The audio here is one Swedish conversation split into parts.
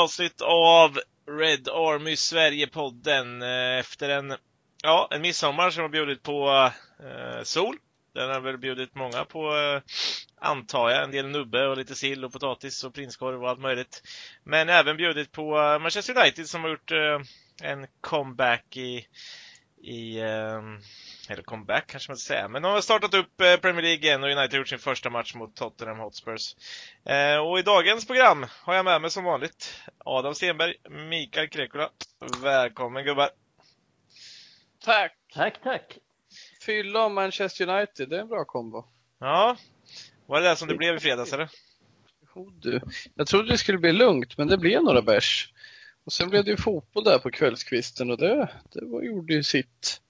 avsnitt av Red Army Sverige-podden eh, efter en, ja, en midsommar som har bjudit på eh, sol. Den har väl bjudit många på, eh, antar jag, en del nubbe och lite sill och potatis och prinskorv och allt möjligt. Men även bjudit på eh, Manchester United som har gjort eh, en comeback i, i eh, eller comeback kanske man ska säga. Men de har startat upp eh, Premier League igen och United har gjort sin första match mot Tottenham Hotspurs. Eh, och i dagens program har jag med mig som vanligt Adam Stenberg, Mikael Krekula. Välkommen gubbar! Tack! Tack, tack! Fylla och Manchester United, det är en bra kombo. Ja, var det det som det blev i fredags eller? Jo du, jag trodde det skulle bli lugnt men det blev några bärs. Och sen blev det ju fotboll där på kvällskvisten och det, det var, gjorde ju sitt.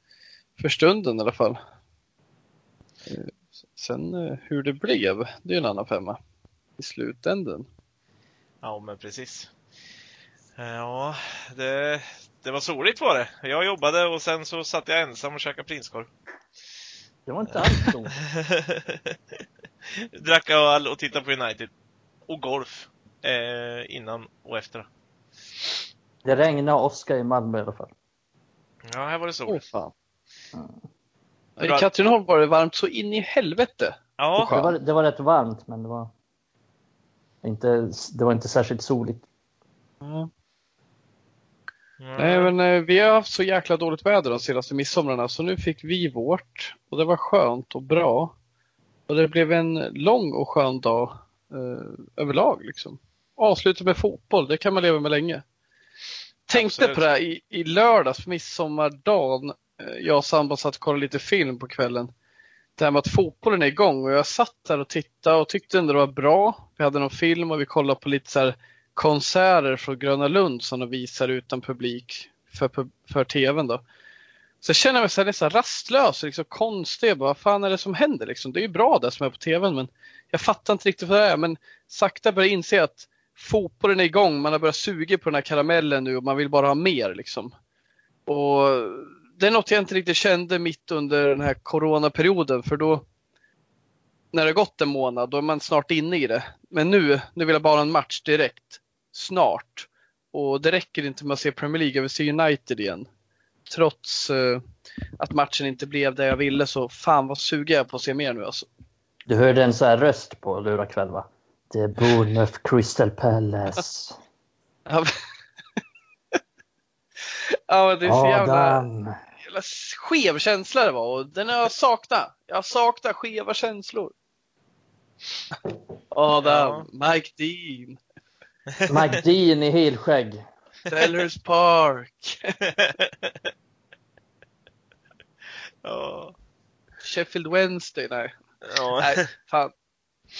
För stunden i alla fall. Eh, Sen eh, hur det blev, det är en annan femma. I slutänden. Ja, men precis. Eh, Ja, det, det var soligt var det. Jag jobbade och sen så satt jag ensam och käkade prinskorv. Det var inte alls så. Drack öl och tittade på United. Och golf. Eh, innan och efter. Det regnade och åska i Malmö i alla fall. Ja, här var det sol. fan. I Katrineholm var det varmt så in i helvete. Ja, Det var, det var rätt varmt, men det var inte, det var inte särskilt soligt. Nej men eh, vi har haft så jäkla dåligt väder de senaste midsomrarna så nu fick vi vårt och det var skönt och bra. Och det blev en lång och skön dag eh, överlag liksom. Avsluta med fotboll, det kan man leva med länge. Tänkte Absolut. på det här i, i lördags, midsommardagen. Eh, jag och sambon satt och kollade lite film på kvällen. Det här med att fotbollen är igång och jag satt där och tittade och tyckte ändå det var bra. Vi hade någon film och vi kollade på lite så här konserter från Gröna Lund som de visar utan publik för, för tvn då. Så jag känner mig så här nästan rastlös och liksom konstig. Jag bara, Vad fan är det som händer liksom? Det är ju bra det som är på tvn men jag fattar inte riktigt vad det är. Men sakta börjar jag inse att fotbollen är igång. Man har börjat suga på den här karamellen nu och man vill bara ha mer liksom. Och det är något jag inte riktigt kände mitt under den här coronaperioden för då när det har gått en månad då är man snart inne i det. Men nu, nu vill jag bara ha en match direkt. Snart. Och det räcker inte med att se Premier League, jag vill se United igen. Trots eh, att matchen inte blev det jag ville så fan vad suger jag på att se mer nu alltså. Du hörde en så här röst på lura kväll va? Det är Bournemouth Crystal Palace. Ja men det är så jävla, Adam. Jävla skev känsla det var och den har jag saknat. Jag saknar skeva känslor. Adam, Mike Dean, Mike Dean i helskägg. Sellers Park, ja. Sheffield Wednesday. Nej, ja. nej fan.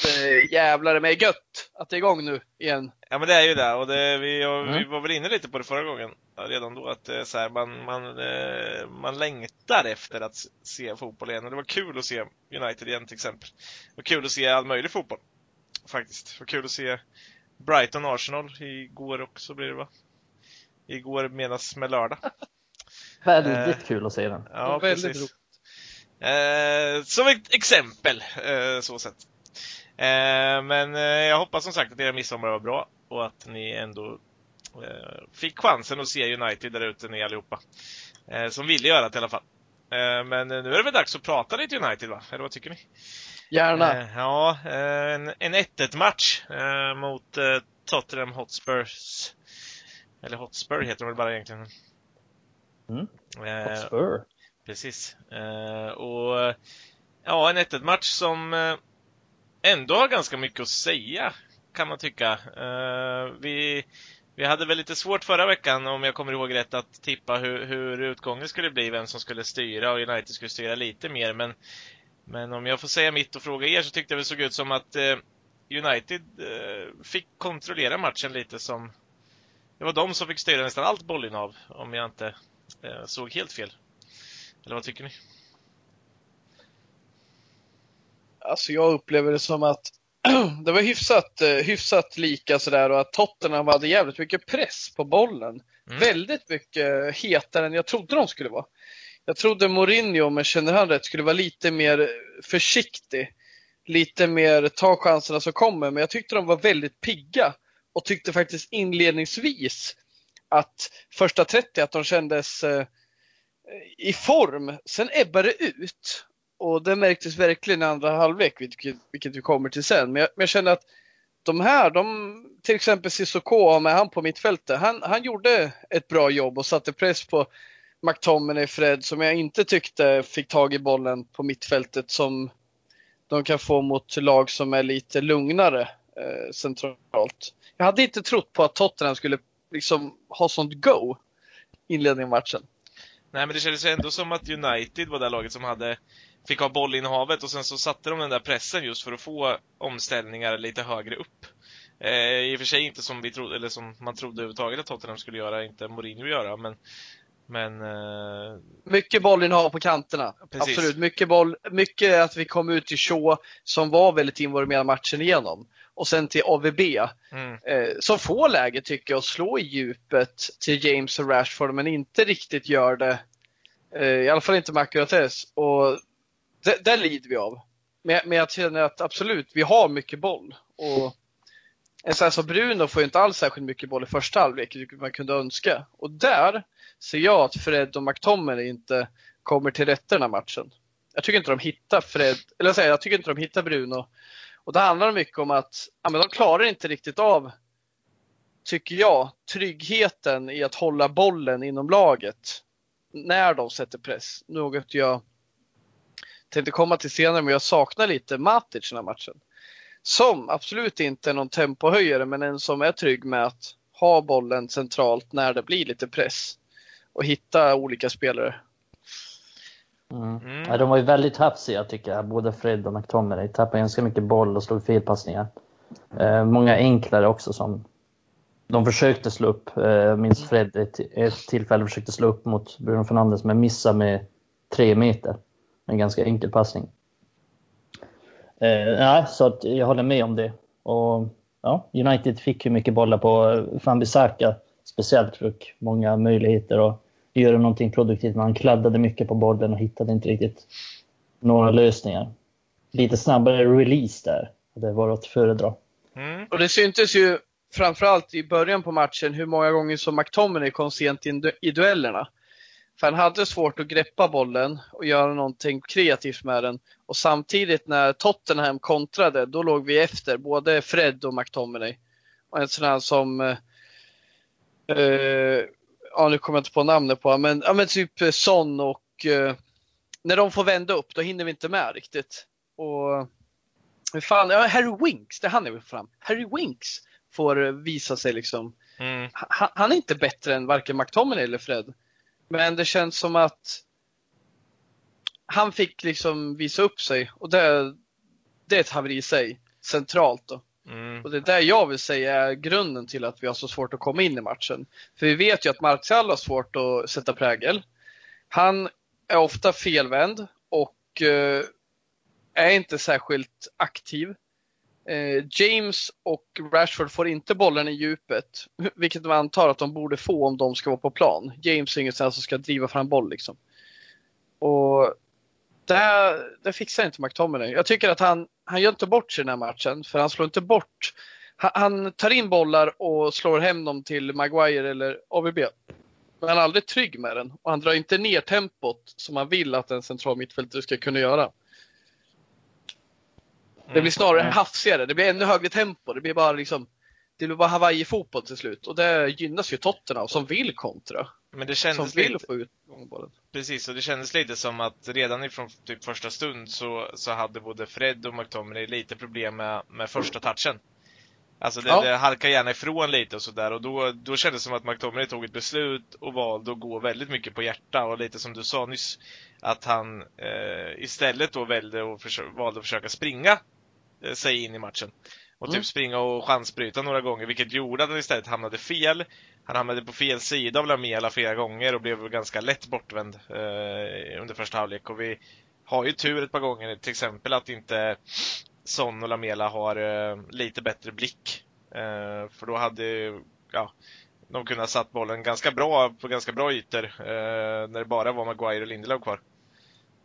Det jävlar mig gött att det är igång nu igen. Ja men det är ju det och det, vi, vi Mm. var väl inne lite på det förra gången ja, redan då att är så här, man, man, eh, man längtar efter att se fotboll igen och det var kul att se United igen till exempel. Det var kul att se all möjlig fotboll. Faktiskt. Det var kul att se Brighton Arsenal igår också blir det va? Igår menas med lördag. Väldigt kul att se den. Ja, Väldigt precis. roligt. Eh, som ett exempel, eh, så sett. Eh, men eh, jag hoppas som sagt att era midsommar var bra och att ni ändå eh, fick chansen att se United där ute ni allihopa. Eh, som ville göra det i alla fall. Eh, men eh, nu är det väl dags att prata lite United va? Eller vad tycker ni? Gärna. Eh, ja, eh, en, en 1-1 match eh, mot eh, Tottenham Hotspurs. Eller Hotspur heter de väl bara egentligen. Mm. Eh, Hotspur. Precis. Eh, och ja, en 1 match som eh, ändå har ganska mycket att säga, kan man tycka. Eh, vi, vi hade väl lite svårt förra veckan, om jag kommer ihåg rätt, att tippa hur, hur utgången skulle bli, vem som skulle styra och United skulle styra lite mer. Men, men om jag får säga mitt och fråga er så tyckte jag det såg ut som att eh, United eh, fick kontrollera matchen lite som det var de som fick styra nästan allt bollinnehav, om jag inte eh, såg helt fel. Eller vad tycker ni? Alltså jag upplever det som att det var hyfsat, eh, hyfsat lika sådär och att Tottenham hade jävligt mycket press på bollen. Mm. Väldigt mycket hetare än jag trodde de skulle vara. Jag trodde Mourinho, men känner han rätt, skulle vara lite mer försiktig. lite mer ta chanserna som kommer. Men jag tyckte de var väldigt pigga och tyckte faktiskt inledningsvis att första 30 att de kändes eh, i form. Sen ebbade det ut och det märktes verkligen i andra halvlek, vilket, vilket vi kommer till sen. Men jag, men jag känner att de här, de, till exempel Cissoko med han på mittfältet, han, han gjorde ett bra jobb och satte press på McTominay Fred som jag inte tyckte fick tag i bollen på mittfältet som de kan få mot lag som är lite lugnare eh, centralt. Jag hade inte trott på att Tottenham skulle liksom ha sånt go inledningen av matchen. Nej, men det kändes ändå som att United var det laget som hade fick ha bollinnehavet och sen så satte de den där pressen just för att få omställningar lite högre upp. Eh, I och för sig inte som vi trodde, eller som man trodde överhuvudtaget att Tottenham skulle göra, inte Mourinho göra, men men... Eh... Mycket bollinnehav på kanterna. Precis. Absolut. Mycket boll. Mycket att vi kom ut till Shaw som var väldigt involverad matchen igenom. Och sen till AVB. Mm. Eh, som får läge tycker jag att slå i djupet till James och Rashford men inte riktigt gör det. Eh, I alla fall inte Macurates. Och det, där lider vi av. Men, men jag känner att absolut, vi har mycket boll. Och en sån här som Bruno får ju inte alls särskilt mycket boll i första halvlek, vilket man kunde önska. Och där ser jag att Fred och McTominay inte kommer till rätta den här matchen. Jag tycker inte de hittar Fred, eller jag, säger, jag tycker inte de hittar Bruno. Och det handlar mycket om att ja, men de klarar inte riktigt av, tycker jag, tryggheten i att hålla bollen inom laget när de sätter press. Något jag tänkte komma till senare, men jag saknar lite Matic den här matchen. Som absolut inte är någon tempohöjare, men en som är trygg med att ha bollen centralt när det blir lite press och hitta olika spelare. Mm. Mm. Ja, de var ju väldigt hafsiga tycker jag, både Fred och McTominay. Tappade ganska mycket boll och slog felpassningar. Eh, många enklare också som de försökte slå upp. Eh, jag minns Fred ett, ett tillfälle försökte slå upp mot Bruno Fernandes men missade med tre meter. En ganska enkel passning. Eh, nej, så att jag håller med om det. Och, ja, United fick ju mycket bollar på Fambisaka speciellt fick många möjligheter att göra någonting produktivt. Man kladdade mycket på bollen och hittade inte riktigt några lösningar. Lite snabbare release där. Det var att föredra. Mm. Och det syntes ju framförallt i början på matchen hur många gånger som McTominay kom sent i, du- i duellerna. För han hade svårt att greppa bollen och göra någonting kreativt med den. Och samtidigt när Tottenham kontrade, då låg vi efter, både Fred och McTominay. Och en sån här som, eh, eh, ja nu kommer jag inte på namnet på honom, men, ja, men typ Son och eh, när de får vända upp, då hinner vi inte med riktigt. Och hur fan, ja, Harry Winks, det är han jag fram. Harry Winks får visa sig liksom. Mm. Han, han är inte bättre än varken McTominay eller Fred. Men det känns som att han fick liksom visa upp sig och det, det är ett haveri i sig, centralt då. Mm. Och det är där jag vill säga är grunden till att vi har så svårt att komma in i matchen. För vi vet ju att Martial har svårt att sätta prägel. Han är ofta felvänd och eh, är inte särskilt aktiv. Eh, James och Rashford får inte bollen i djupet, vilket man antar att de borde få om de ska vara på plan. James är ingen som ska driva fram boll liksom. Och det, det fixar inte McTominay. Jag tycker att han, han gör inte bort sig i den här matchen, för han slår inte bort. Han, han tar in bollar och slår hem dem till Maguire eller AVB. Men han är aldrig trygg med den och han drar inte ner tempot som man vill att en central mittfältare ska kunna göra. Det blir snarare hafsigare, det blir ännu högre tempo. Det blir bara liksom det blir bara Hawaii-fotboll till slut och det gynnas ju Tottenham som vill kontra. Men det Som kändes vill lite, få ut bollen. precis, och det kändes lite som att redan ifrån typ första stund så, så hade både Fred och McTominay lite problem med, med första touchen. Alltså det, Ja. det halkar gärna ifrån lite och sådär och då, då kändes det som att McTominay tog ett beslut och valde att gå väldigt mycket på hjärta och lite som du sa nyss att han eh, istället då välde och valde att försöka springa sig in i matchen. Och typ Mm. springa och chansbryta några gånger vilket gjorde att han istället hamnade fel. Han hamnade på fel sida av Lamela flera gånger och blev ganska lätt bortvänd eh, under första halvlek. Och vi har ju tur ett par gånger, till exempel att inte Son och Lamela har eh, lite bättre blick. Eh, för då hade ja, de kunnat satt bollen ganska bra på ganska bra ytor eh, när det bara var Maguire och Lindelöf kvar.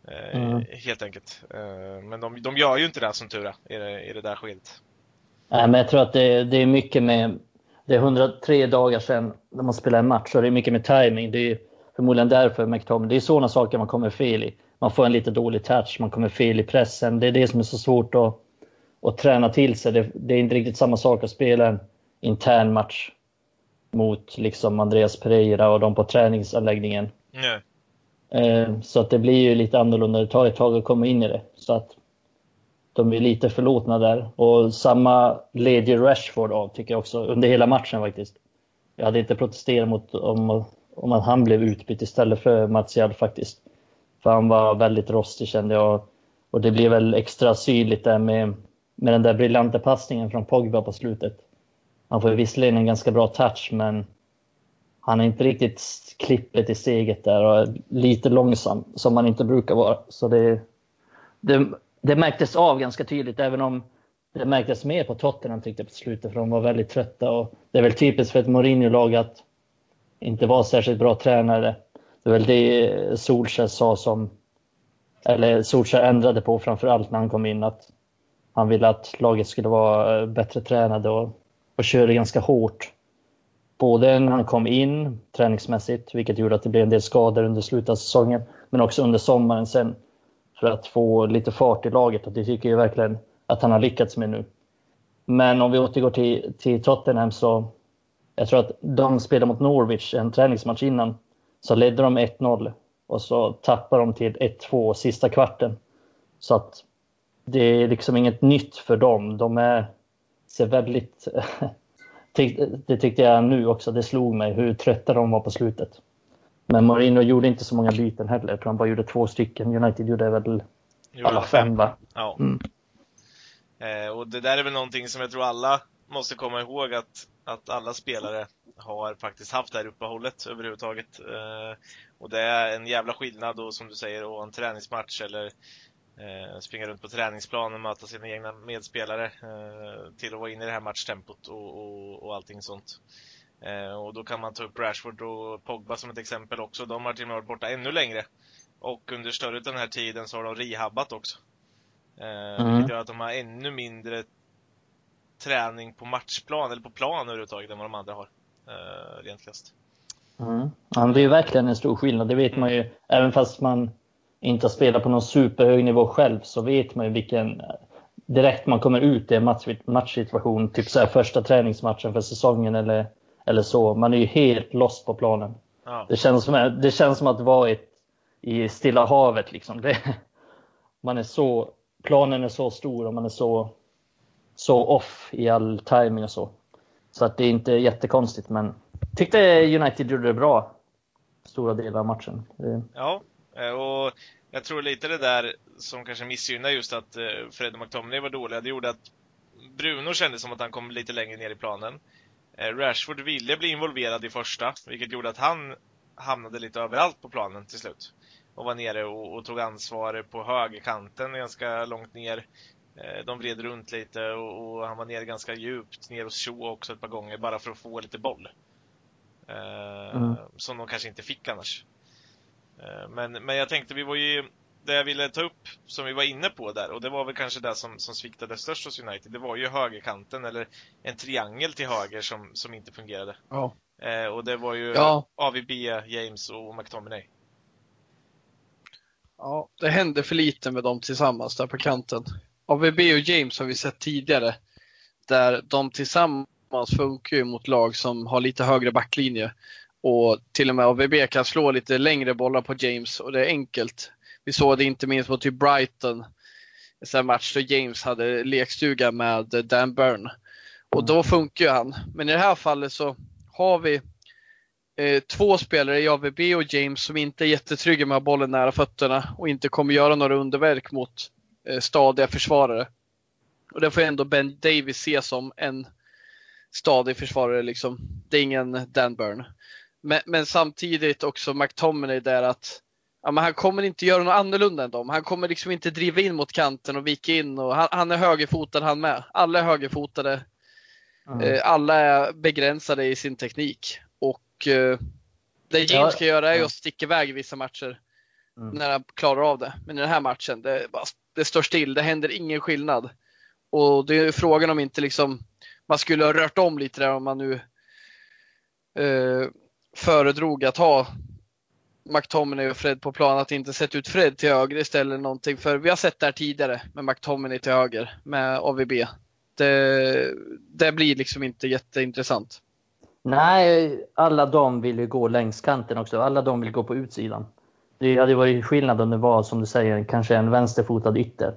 Eh, Mm. Helt enkelt. Eh, men de, de gör ju inte det som tur är, i det, i det där skedet. Nej, men jag tror att det, det är mycket med... Det är 103 dagar sedan när man spelar en match och det är mycket med timing. Det är förmodligen därför McTominay... Det är sådana saker man kommer fel i. Man får en lite dålig touch, man kommer fel i pressen. Det är det som är så svårt att, att träna till sig. Det, det är inte riktigt samma sak att spela en intern match mot liksom Andreas Pereira och de på träningsanläggningen. Nej. Eh, så att det blir ju lite annorlunda. Det tar ett tag att komma in i det. Så att de är lite förlåtna där. Och samma led ju Rashford av tycker jag också under hela matchen faktiskt. Jag hade inte protesterat mot om, om att han blev utbytt istället för Martial faktiskt. För han var väldigt rostig kände jag. Och det blev väl extra syrligt där med, med den där briljanta passningen från Pogba på slutet. Han får visserligen en ganska bra touch men han är inte riktigt klippet i steget där och är lite långsam som han inte brukar vara. Så det, det, det märktes av ganska tydligt även om det märktes mer på Tottenham tyckte jag på slutet för de var väldigt trötta. Och det är väl typiskt för ett Mourinho-lag att inte vara särskilt bra tränare. Det är väl det Solskjaer sa som, eller Solskjaer ändrade på framförallt när han kom in att han ville att laget skulle vara bättre tränade och, och körde ganska hårt. Både när han kom in träningsmässigt, vilket gjorde att det blev en del skador under slutet av säsongen, men också under sommaren sen för att få lite fart i laget och det tycker jag verkligen att han har lyckats med nu. Men om vi återgår till, till Tottenham så jag tror att de spelade mot Norwich en träningsmatch innan. Så ledde de 1-0 och så tappade de till 1-2 sista kvarten. Så att det är liksom inget nytt för dem. De är, ser väldigt... det tyckte jag nu också, det slog mig hur trötta de var på slutet. Men Mourinho gjorde inte så många byten heller. Jag tror han bara gjorde två stycken. United gjorde väl Gjorde alla de fem va? Ja. Mm. Eh, och det där är väl någonting som jag tror alla måste komma ihåg att, att alla spelare har faktiskt haft det här uppehållet överhuvudtaget. Eh, och det är en jävla skillnad då som du säger ha en träningsmatch eller eh, springa runt på träningsplanen möta sina egna medspelare eh, till att vara inne i det här matchtempot och, och, och allting sånt. Eh, och då kan man ta upp Rashford och Pogba som ett exempel också. De har till och med varit borta ännu längre. Och under större den här tiden så har de rehabbat också. Eh, Mm. Vilket gör att de har ännu mindre träning på matchplan eller på plan överhuvudtaget än vad de andra har. Eh, rent krasst. Mm. Ja, men det är ju verkligen en stor skillnad. Det vet man ju. Även fast man inte har spelat på någon superhög nivå själv så vet man ju vilken... Direkt man kommer ut i en match, matchsituation, typ så här första träningsmatchen för säsongen eller, eller så. Man är ju helt lost på planen. Ja. Det känns som, det känns som att vara i, i Stilla havet. Liksom. Det, man är så, planen är så stor och man är så, så off i all timing och så. Så att det är inte jättekonstigt, men tyckte United gjorde det bra stora delar av matchen. Ja, eh, och jag tror lite det där som kanske missgynnar just att eh, Fred och McTominay var dåliga, det gjorde att Bruno kände som att han kom lite längre ner i planen. Eh, Rashford ville bli involverad i första, vilket gjorde att han hamnade lite överallt på planen till slut. Och var nere och, och tog ansvar på högerkanten ganska långt ner. Eh, De vred runt lite och, och han var nere ganska djupt, ner hos Shaw också ett par gånger, bara för att få lite boll. Eh, Mm. Som de kanske inte fick annars. Eh, Men, men jag tänkte, vi var ju, det jag ville ta upp, som vi var inne på där, och det var väl kanske det som, som sviktade störst hos United, det var ju högerkanten, eller en triangel till höger som, som inte fungerade. Ja. Eh, och det var ju Ja. AVB, James och McTominay. Ja, det hände för lite med dem tillsammans där på kanten. AVB och James har vi sett tidigare. Där de tillsammans funkar ju mot lag som har lite högre backlinje. Och till och med AVB kan slå lite längre bollar på James och det är enkelt. Vi såg det inte minst mot typ Brighton. En sån här match där James hade lekstuga med Dan Burn. Och då funkar ju han. Men i det här fallet så har vi eh, två spelare i AVB och James som inte är jättetrygga med att ha bollen nära fötterna och inte kommer göra några underverk mot eh, stadiga försvarare. Och det får ändå Ben Davis se som en stadig försvarare liksom. Det är ingen Dan Burn. Men, men samtidigt också McTominay där att ja, men han kommer inte göra något annorlunda än dem. Han kommer liksom inte driva in mot kanten och vika in. Och han, han är högerfotad han med. Alla är högerfotade. Eh, Alla är begränsade i sin teknik. Och eh, det James Ja, ska göra är ju att sticka iväg i vissa matcher. mm. när han klarar av det. Men i den här matchen, det, bara, det står still. Det händer ingen skillnad. Och det är frågan om inte liksom man skulle ha rört om lite där om man nu eh, föredrog att ha McTominay och Fred på plan, att inte sätta ut Fred till höger istället någonting. För vi har sett det här tidigare med McTominay till höger med AVB. Det, det blir liksom inte jätteintressant. Nej, alla de vill ju gå längs kanten också. Alla de vill gå på utsidan. Det hade varit skillnad om det var, som du säger, kanske en vänsterfotad ytter.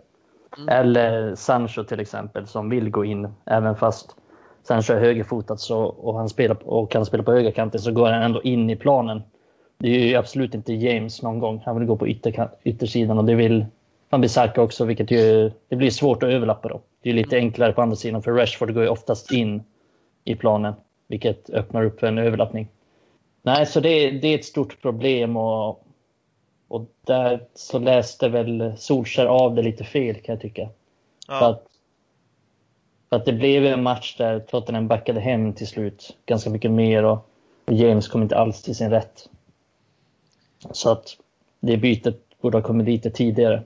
Mm. Eller Sancho till exempel, som vill gå in, även fast Sancho är högerfotad så, och, han spelar, och kan spela på högerkanten så går han ändå in i planen. Det är ju absolut inte James någon gång. Han vill gå på ytter, yttersidan och det vill Van Bissaka också, vilket ju, det blir svårt att överlappa då. Det är lite enklare på andra sidan för Rashford går ju oftast in i planen, vilket öppnar upp för en överlappning. Nej, så det, det är ett stort problem och, och där så läste väl Solskär av det lite fel kan jag tycka. Ja. För, att, för att det blev en match där Tottenham backade hem till slut ganska mycket mer och James kom inte alls till sin rätt. Så att det bytet borde ha kommit lite tidigare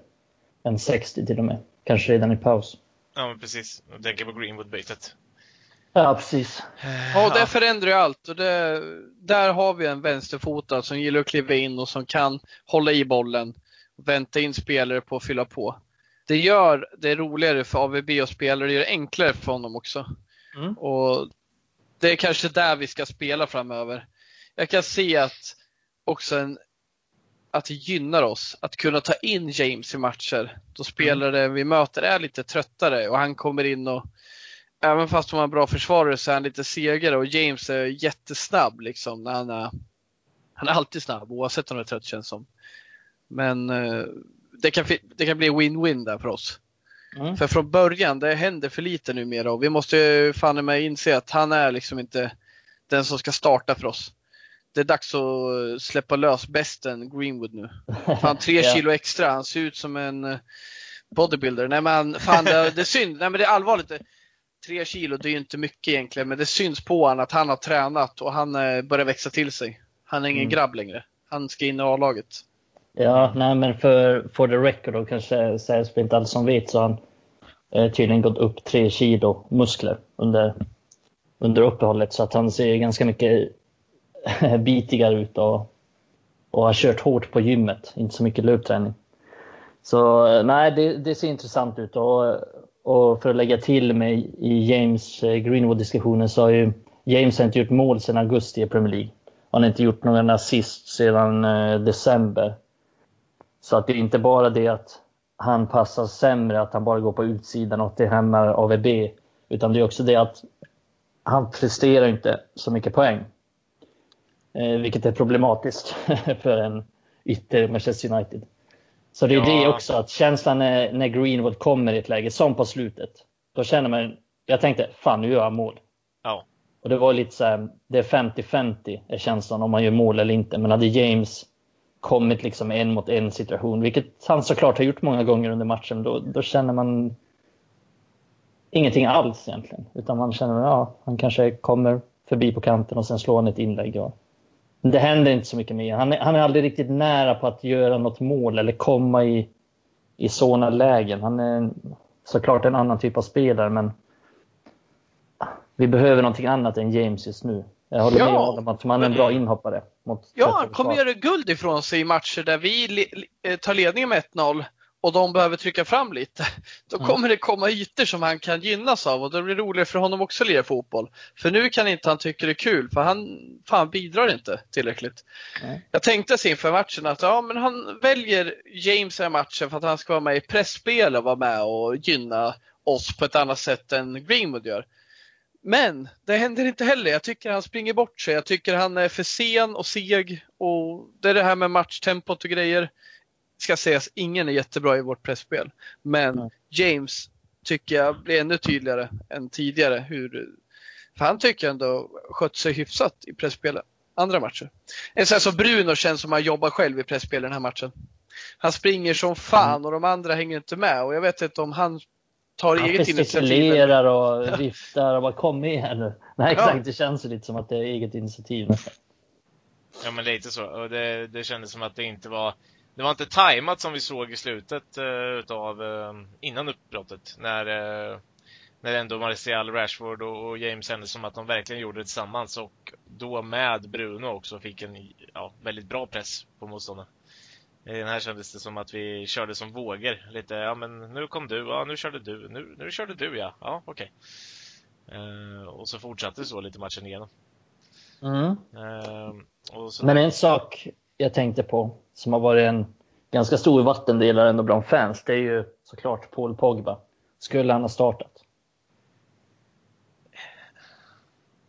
än 60 till och med. Kanske redan i paus. Ja, men precis. Jag tänker på Greenwood-bytet. Ja, precis. Ja, det förändrar ju allt. Och det, där har vi en vänsterfotad som gillar att kliva in och som kan hålla i bollen. Vänta in spelare på att fylla på. Det gör det roligare för AVB att spela, det gör det enklare för honom också. Mm. Och Det är kanske där vi ska spela framöver. Jag kan se att också en att det gynnar oss att kunna ta in James i matcher då spelare mm. vi möter är lite tröttare och han kommer in och även fast han har bra försvarare så är han lite segare och James är jättesnabb liksom. När han, är, han är alltid snabb oavsett om han är trött känns som. Men eh, det, kan, det kan bli win-win där för oss. Mm. För från början, det händer för lite numera och vi måste fan med inse att han är liksom inte den som ska starta för oss det är dags att släppa lös bästen Greenwood nu. Fan, tre ja. kilo extra. Han ser ut som en eh, bodybuilder. Nej men fan, det, det är synd. Nej men det är allvarligt. Tre kilo, det är ju inte mycket egentligen, men det syns på honom att han har tränat och han eh, börjar växa till sig. Han är ingen mm. grabb längre. Han ska in i A-laget. Ja, nej men för, for the record och kanske sägs inte alls som vet så har han eh, tydligen gått upp tre kilo muskler under, under uppehållet så att han ser ganska mycket eh, bitigare ut och, och har kört hårt på gymmet, inte så mycket löpträning. Så eh, nej, det, det ser intressant ut. Och, och, för att lägga till mig i James eh, Greenwood-diskussionen så har ju James inte gjort mål sedan augusti i Premier League. Han har inte gjort någon assist sedan december. Så att det är inte bara det att han passar sämre, att han bara går på utsidan och det hämmar AVB. Utan det är också det att han presterar inte så mycket poäng. Eh, vilket är problematiskt för en ytter Manchester United. Så det är ja. det också, att känslan när, när Greenwood kommer i ett läge, som på slutet, då känner man, jag tänkte fan nu gör jag mål. Ja. Och det var lite så här, det är 50-50 är känslan om man gör mål eller inte. Men hade James kommit liksom en mot en situation, vilket han såklart har gjort många gånger under matchen, då, då känner man ingenting alls egentligen. Utan man känner, ja, han kanske kommer förbi på kanten och sen slår han ett inlägg. Och, det händer inte så mycket mer. Han är, han är aldrig riktigt nära på att göra något mål eller komma i, i sådana lägen. Han är såklart en annan typ av spelare, men vi behöver någonting annat än James just nu. Jag håller ja, med om att man är en bra inhoppare. Ja, han kommer göra guld ifrån sig i matcher där vi tar ledningen med 1-0 och de behöver trycka fram lite, då mm. kommer det komma ytor som han kan gynnas av och då blir det roligare för honom också att lira fotboll. För nu kan inte han tycka det är kul för han fan bidrar inte tillräckligt. Mm. Jag tänkte sig inför matchen att ja, men han väljer James i matchen för att han ska vara med i pressspel och vara med och gynna oss på ett annat sätt än Greenwood gör. Men det händer inte heller. Jag tycker han springer bort sig. Jag tycker han är för sen och seg och det är det här med matchtempot och grejer ska sägas, ingen är jättebra i vårt pressspel. Men. James tycker jag blir ännu tydligare än tidigare. Hur, för han tycker ändå skött sig hyfsat i pressspelet. Andra matcher. En sån som Bruno känns som han jobbar själv i presspel den här matchen. Han springer som fan och de andra hänger inte med och jag vet inte om han tar han eget initiativ. Han och viftar och bara kom igen nu. Nej exakt, ja. det känns lite som att det är eget initiativ. Ja men lite så. Och det, det kändes som att det inte var det var inte tajmat som vi såg i slutet uh, utav, uh, innan uppbrottet. När, uh, när ändå Martial, Rashford och, och James Henderson, att de verkligen gjorde det tillsammans och då med Bruno också fick en ja, väldigt bra press på motståndaren. I den här kändes det som att vi körde som vågor. Lite, ja men nu kom du, ja nu körde du, nu, nu körde du ja, ja okej. Okay. Uh, och så fortsatte det så lite matchen igenom. Mm. Uh, men en sak jag tänkte på som har varit en ganska stor vattendelare ändå bland fans, det är ju såklart Paul Pogba. Skulle han ha startat?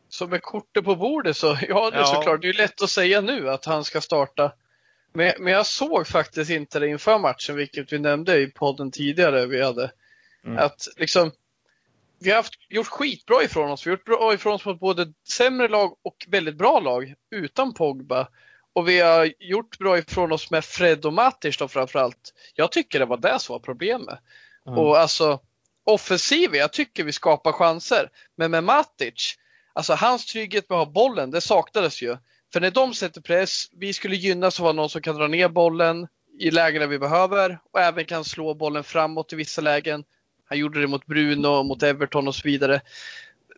Så med kortet på bordet så, ja det är ja. såklart, det är lätt att säga nu att han ska starta. Men, men jag såg faktiskt inte det inför matchen, vilket vi nämnde i podden tidigare vi hade. Mm. Att liksom, vi har haft, gjort skitbra ifrån oss. Vi har gjort bra ifrån oss mot både sämre lag och väldigt bra lag utan Pogba. Och vi har gjort bra ifrån oss med Fred och Matic då framförallt. Jag tycker det var det som var problemet. Mm. Och alltså offensiv, jag tycker vi skapar chanser. Men med Matic, alltså hans trygghet med att ha bollen, det saknades ju. För när de sätter press, vi skulle gynnas av någon som kan dra ner bollen i lägena vi behöver och även kan slå bollen framåt i vissa lägen. Han gjorde det mot Bruno, mot Everton och så vidare.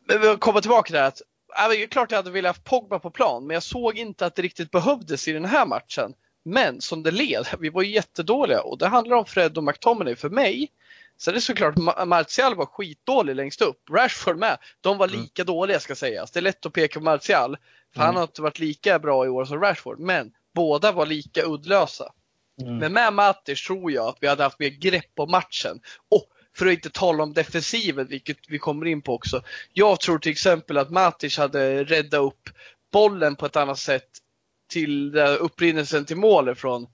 Men vi kommer tillbaka till det här att det är klart jag hade velat ha Pogba på plan, men jag såg inte att det riktigt behövdes i den här matchen. Men som det led, vi var jättedåliga och det handlar om Fred och McTominay för mig. Så det är såklart, Martial var skitdålig längst upp. Rashford med. De var mm. lika mm. dåliga ska sägas. Det är lätt att peka på Martial. För mm. han har inte varit lika bra i år som Rashford. Men båda var lika uddlösa. Mm. Men med Matic tror jag att vi hade haft mer grepp på matchen. Och för att inte tala om defensiven, vilket vi kommer in på också. Jag tror till exempel att Matic hade räddat upp bollen på ett annat sätt till upprinnelsen till målet från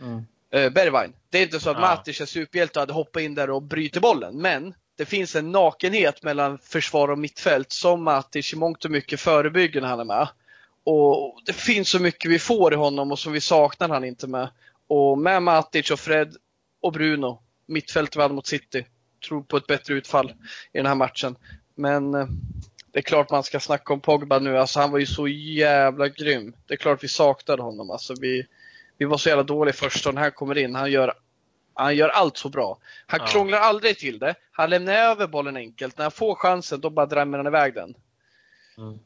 mm. Eh, Bergwijn. Det är inte så att ja. Matic är superhjälte och hade hoppat in där och bryter bollen, men det finns en nakenhet mellan försvar och mittfält som Matic i mångt och mycket förebygger när han är med. Och det finns så mycket vi får i honom och som vi saknar han inte med. Och med Matic och Fred och Bruno, mittfältet vi hade mot City, tror på ett bättre utfall i den här matchen. Men eh, det är klart man ska snacka om Pogba nu. Alltså han var ju så jävla grym. Det är klart vi saknade honom. Alltså vi, vi var så jävla dåliga först och när han kommer in, han gör, han gör allt så bra. Han ja. krånglar aldrig till det. Han lämnar över bollen enkelt. När han får chansen, då bara drämmer han iväg den. Mm.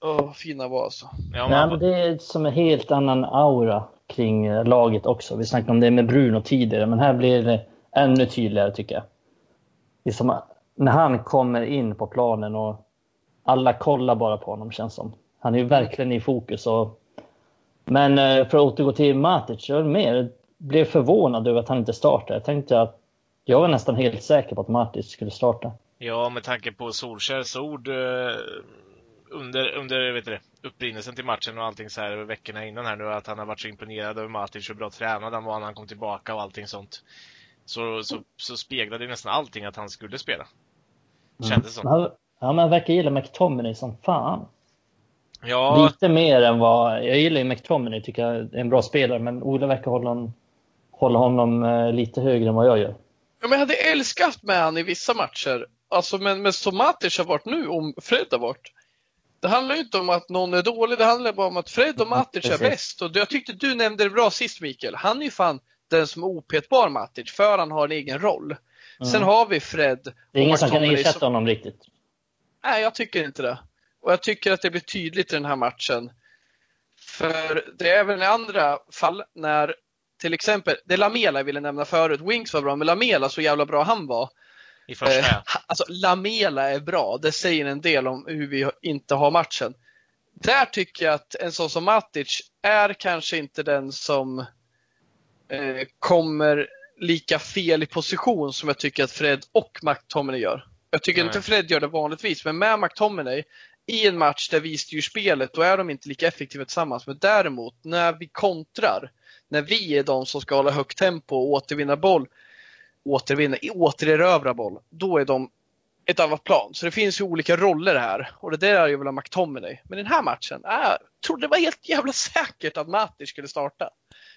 Åh, fina var alltså. Ja, man... Nej, det är som en helt annan aura kring eh, laget också. Vi snackade om det med Bruno tidigare, men här blir det ännu tydligare tycker jag. Det är som när han kommer in på planen och alla kollar bara på honom känns som. Han är ju verkligen i fokus. Och... Men eh, för att återgå till Matic, jag mer blev förvånad över att han inte startade. Jag tänkte att jag var nästan helt säker på att Matic skulle starta. Ja, med tanke på Solskjärs ord eh, under, under vet du, upprinnelsen till matchen och allting så här veckorna innan här nu att han har varit så imponerad över Matic hur bra tränad han var när han kom tillbaka och allting sånt. Så, så, så speglade nästan allting att han skulle spela. Mm. Kändes mm. som. Ja, men han verkar gilla McTominay som fan. Ja. Lite mer än vad... Jag gillar ju McTominay, tycker jag är en bra spelare, men Ola verkar hålla, hålla honom eh, lite högre än vad jag gör. Ja, men jag hade älskat med han i vissa matcher. Alltså, men, men som Matic har varit nu, om Fred har varit. Det handlar ju inte om att någon är dålig, det handlar bara om att Fred och Matic är bäst. Och jag tyckte du nämnde det bra sist Mikael. Han är ju fan den som är opetbar Matic, för han har en egen roll. Mm. Sen har vi Fred. Det är ingen som kan ersätta honom riktigt. Nej, jag tycker inte det. Och jag tycker att det blir tydligt i den här matchen. För det är även i andra fall när till exempel, det Lamela jag ville nämna förut, Wings var bra, men Lamela så jävla bra han var. I första. Eh, alltså Lamela är bra, det säger en del om hur vi inte har matchen. Där tycker jag att en sån som Matic är kanske inte den som eh, kommer lika fel i position som jag tycker att Fred och McTominay gör. Jag tycker Nej. inte Fred gör det vanligtvis, men med McTominay i en match där vi styr spelet, då är de inte lika effektiva tillsammans. Men däremot, när vi kontrar, när vi är de som ska hålla högt tempo och återvinna boll, återvinna, återerövra boll, då är de ett annat plan. Så det finns ju olika roller här och det där är ju väl McTominay. Men i den här matchen, äh, jag trodde det var helt jävla säkert att Matic skulle starta.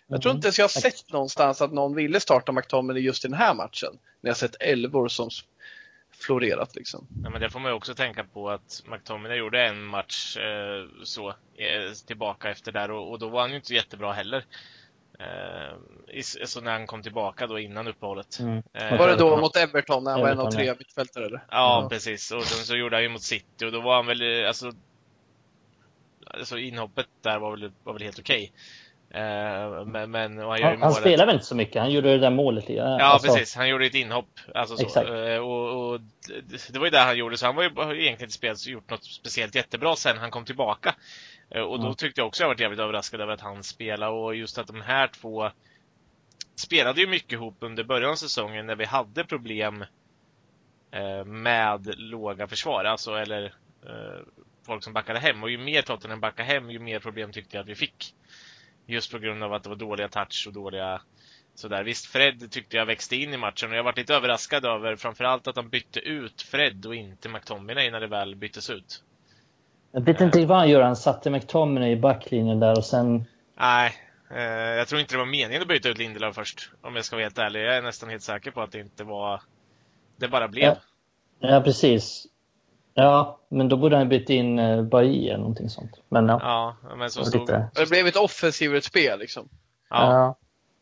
Jag tror inte ens jag har sett någonstans att någon ville starta McTominay just i den här matchen. När jag sett elvor som florerat liksom. Ja, men det får man ju också tänka på att McTominay gjorde en match eh, så eh, tillbaka efter där och, och, då var han ju inte jättebra heller. Eh, alltså när han kom tillbaka då innan uppehållet. Mm. Eh, Var det då mot Everton när han var en av tre ja. mittfältare? eller? Ja, precis. Och sen så gjorde han ju mot City och då var han väl, eh, alltså, alltså inhoppet där var väl, var väl helt okej. Eh, men, men och han Han, målet. spelar väl inte så mycket. Han gjorde det där målet. Ja, alltså, precis. Han gjorde ett inhopp. Alltså så. Exakt. Eh, Och, och det- var ju det han gjorde, så han var ju egentligen inte spelat, gjort något speciellt jättebra sen han kom tillbaka. Eh, Och då Mm. tyckte jag också jag varit jävligt överraskad över att han spelade och just att de här två spelade ju mycket ihop under början av säsongen när vi hade problem eh, med låga försvar, alltså eller eh, folk som backade hem. Och ju mer Tottenham backade hem, ju mer problem tyckte jag att vi fick. Just på grund av att det var dåliga touch och dåliga sådär. Visst, Fred tyckte jag växte in i matchen och jag varit lite överraskad över framförallt att de bytte ut Fred och inte McTominay när det väl byttes ut. Jag vet inte vad han gör. Han satte McTominay i backlinjen där och sen... Nej, eh, jag tror inte det var meningen att byta ut Lindelöf först. Om jag ska vara helt ärlig. Jag är nästan helt säker på att det inte var... Det bara blev. Ja. Ja, precis. Ja, men då borde han bytt in uh, Bailly eller någonting sånt. Men ja. Ja, men så stod... lite- Det blev ett offensivt spel liksom. Ja. ja.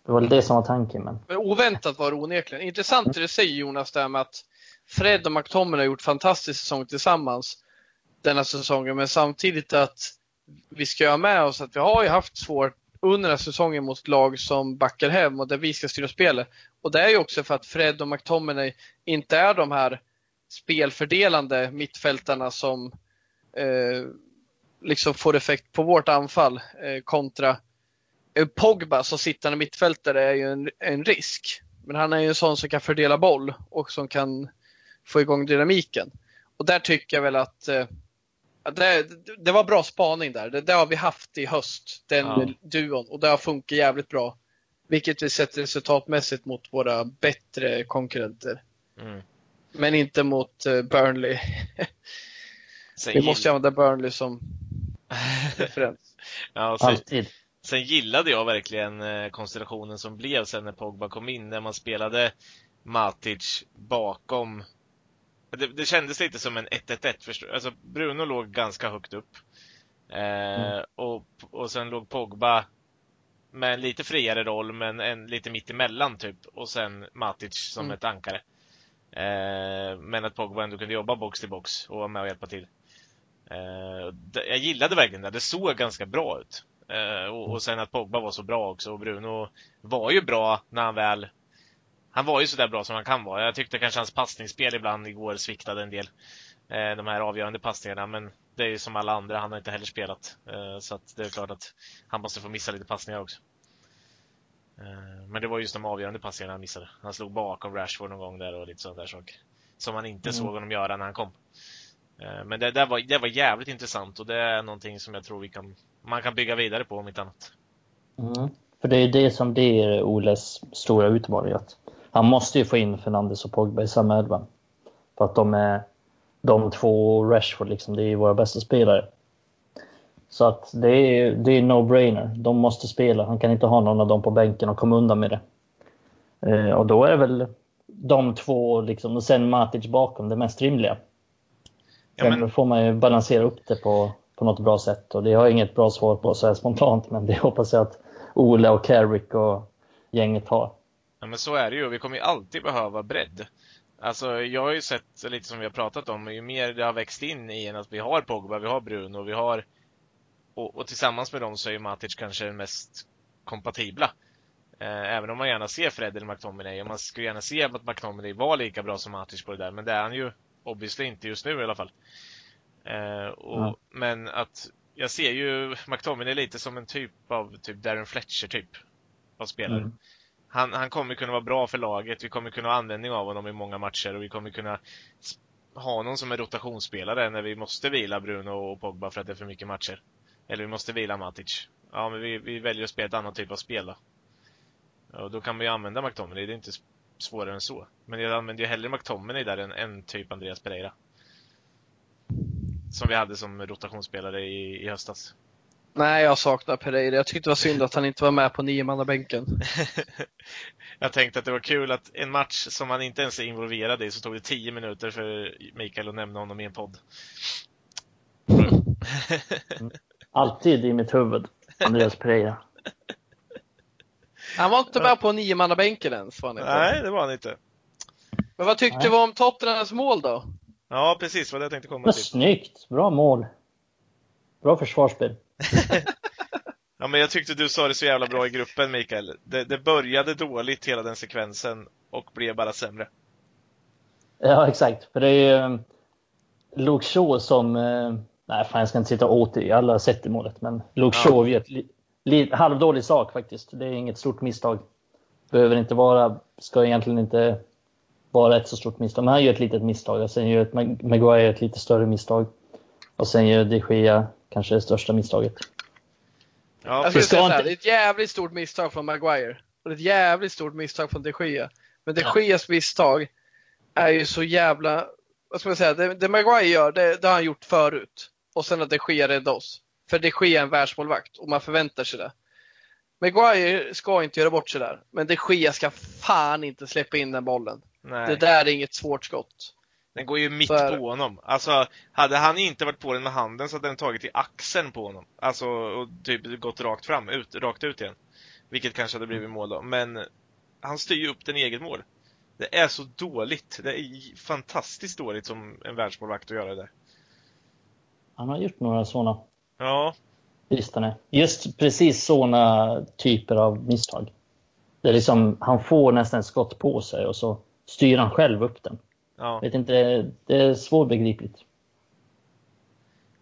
Det var väl det som var tanken, men... Men oväntat var det onekligen. Intressant det du säger Jonas, där med att Fred och McTominay har gjort fantastisk säsong tillsammans denna säsongen, men samtidigt att vi ska ha med oss att vi har ju haft svårt under den här säsongen mot lag som backar hem och där vi ska styra spelet. Och det är ju också för att Fred och McTominay inte är de här spelfördelande mittfältarna som eh, liksom får effekt på vårt anfall eh, kontra eh, Pogba som sittande mittfältare är ju en, en risk. Men han är ju en sån som kan fördela boll och som kan få igång dynamiken. Och där tycker jag väl att eh, det, det var bra spaning där. Det, det har vi haft i höst, den Ja. duon. Och det har funkat jävligt bra. Vilket vi sett resultatmässigt mot våra bättre konkurrenter. Mm. Men inte mot eh, Burnley. Sen, Vi måste ju använda Burnley som referens. ja, sen, Alltid. sen gillade jag verkligen eh, konstellationen som blev sen när Pogba kom in. När man spelade Matic bakom det, det kändes lite som en 1-1-1. förstår? Alltså Bruno låg ganska högt upp. Eh, Mm. och, och sen låg Pogba med en lite friare roll, men en lite mitt emellan typ. Och sen Matic som Mm. ett ankare. Eh, men att Pogba ändå kunde jobba box till box och vara med och hjälpa till. Eh, jag gillade verkligen det. Det såg ganska bra ut. Eh, och, sen att Pogba var så bra också. Och Bruno var ju bra när han väl han var ju sådär bra som han kan vara. Jag tyckte kanske hans passningsspel ibland igår sviktade en del. De här avgörande passningarna. Men det är ju som alla andra, han har inte heller spelat. Så att det är klart att han måste få missa lite passningar också. Eh, men det var just de avgörande passningarna han missade. Han slog bakom Rashford någon gång där och lite sådana där saker. Som man inte Mm. såg honom göra när han kom. Eh, men det, det, var, det var jävligt intressant och det är någonting som jag tror vi kan, man kan bygga vidare på om inte annat. Mm. För det är det som blir Oles stora utmaning. Att han måste ju få in Fernandes och Pogba i samma elva. För att de är de två och Rashford, liksom, det är ju våra bästa spelare. Så att det är, det är no-brainer. De måste spela. Han kan inte ha någon av dem på bänken och komma undan med det. Eh, och då är väl de två liksom, och sen Matic bakom det mest rimliga. Ja, men, får man ju balansera upp det på, på något bra sätt. Och det har jag inget bra svar på så här spontant, men det hoppas jag att Ole och Carrick och gänget har. ja, men så är det ju. Vi kommer ju alltid behöva bredd. Alltså, jag har ju sett lite som vi har pratat om, ju mer det har växt in i en att vi har Pogba, vi har Bruno, vi har och, och tillsammans med dem så är ju Matic kanske den mest kompatibla. Eh, även om man gärna ser Fred eller McTominay. Och man skulle gärna se att McTominay var lika bra som Matic på det där. Men det är han ju obviously inte just nu i alla fall. Eh, och, Ja. Men att jag ser ju McTominay lite som en typ av typ Darren Fletcher typ. Av spelare. Mm. Han, han kommer kunna vara bra för laget. Vi kommer kunna ha användning av honom i många matcher och vi kommer kunna ha honom som en rotationsspelare när vi måste vila Bruno och Pogba för att det är för mycket matcher. Eller vi måste vila Matic. Ja, men vi, vi väljer att spela ett annat typ av spel då. Och då kan man ju använda McTominay, det är inte svårare än så. Men jag använder ju hellre McTominay där än en typ Andreas Pereira. Som vi hade som rotationsspelare i, i höstas. Nej, jag saknar Pereira. Jag tyckte det var synd att han inte var med på niomannabänken. Jag tänkte att det var kul att en match som han inte ens är involverad i så tog det 10 minuter för Mikael att nämna honom i en podd. Alltid i mitt huvud, Andreas Pereira. Han var inte med på niomannabänken ens. Var han inte. Nej, det var han inte. Men vad tyckte Nej. du om Tottenhams mål då? Ja, precis vad jag tänkte komma Men till. snyggt! Bra mål. Bra försvarsspel. Ja, men jag tyckte du sa det så jävla bra i gruppen, Mikael. Det, det började dåligt, hela den sekvensen, och blev bara sämre. Ja, exakt. För det är ju um, Luke Shaw som... nej, fan jag ska inte sitta och åter. Alla har sett det målet. Men Luke Ja. Ett li, halvdålig sak faktiskt. Det är inget stort misstag. Behöver inte vara... Ska egentligen inte vara ett så stort misstag. Men han gör ett litet misstag. Och sen gör ett, Mag- Maguire ett lite större misstag. Och sen gör de Gea kanske det största misstaget. Ja, Jag skulle ska säga inte- det är ett jävligt stort misstag från Maguire. Och det är ett jävligt stort misstag från de Gea. Men de Geas misstag är ju så jävla... Vad ska man säga? Det, det Maguire gör, det, det har han gjort förut. Och sen att de Gea räddade oss. För de Gea är en världsmålvakt och man förväntar sig det. Maguire ska inte göra bort sig där. Men de Gea ska fan inte släppa in den bollen. nej. Det där är inget svårt skott. Den går ju mitt på honom. Alltså, hade han inte varit på den med handen så hade den tagit i axeln på honom. Alltså, och typ gått rakt fram, ut, rakt ut igen. Vilket kanske hade blivit mål då. Men han styr ju upp den i eget mål. Det är så dåligt. Det är fantastiskt dåligt som en världsmålvakt att göra det. Han har gjort några sådana. Ja, är. Just precis sådana typer av misstag. Det är liksom, han får nästan skott på sig och så styr han själv upp den. ja. Vet inte, det, är svårbegripligt.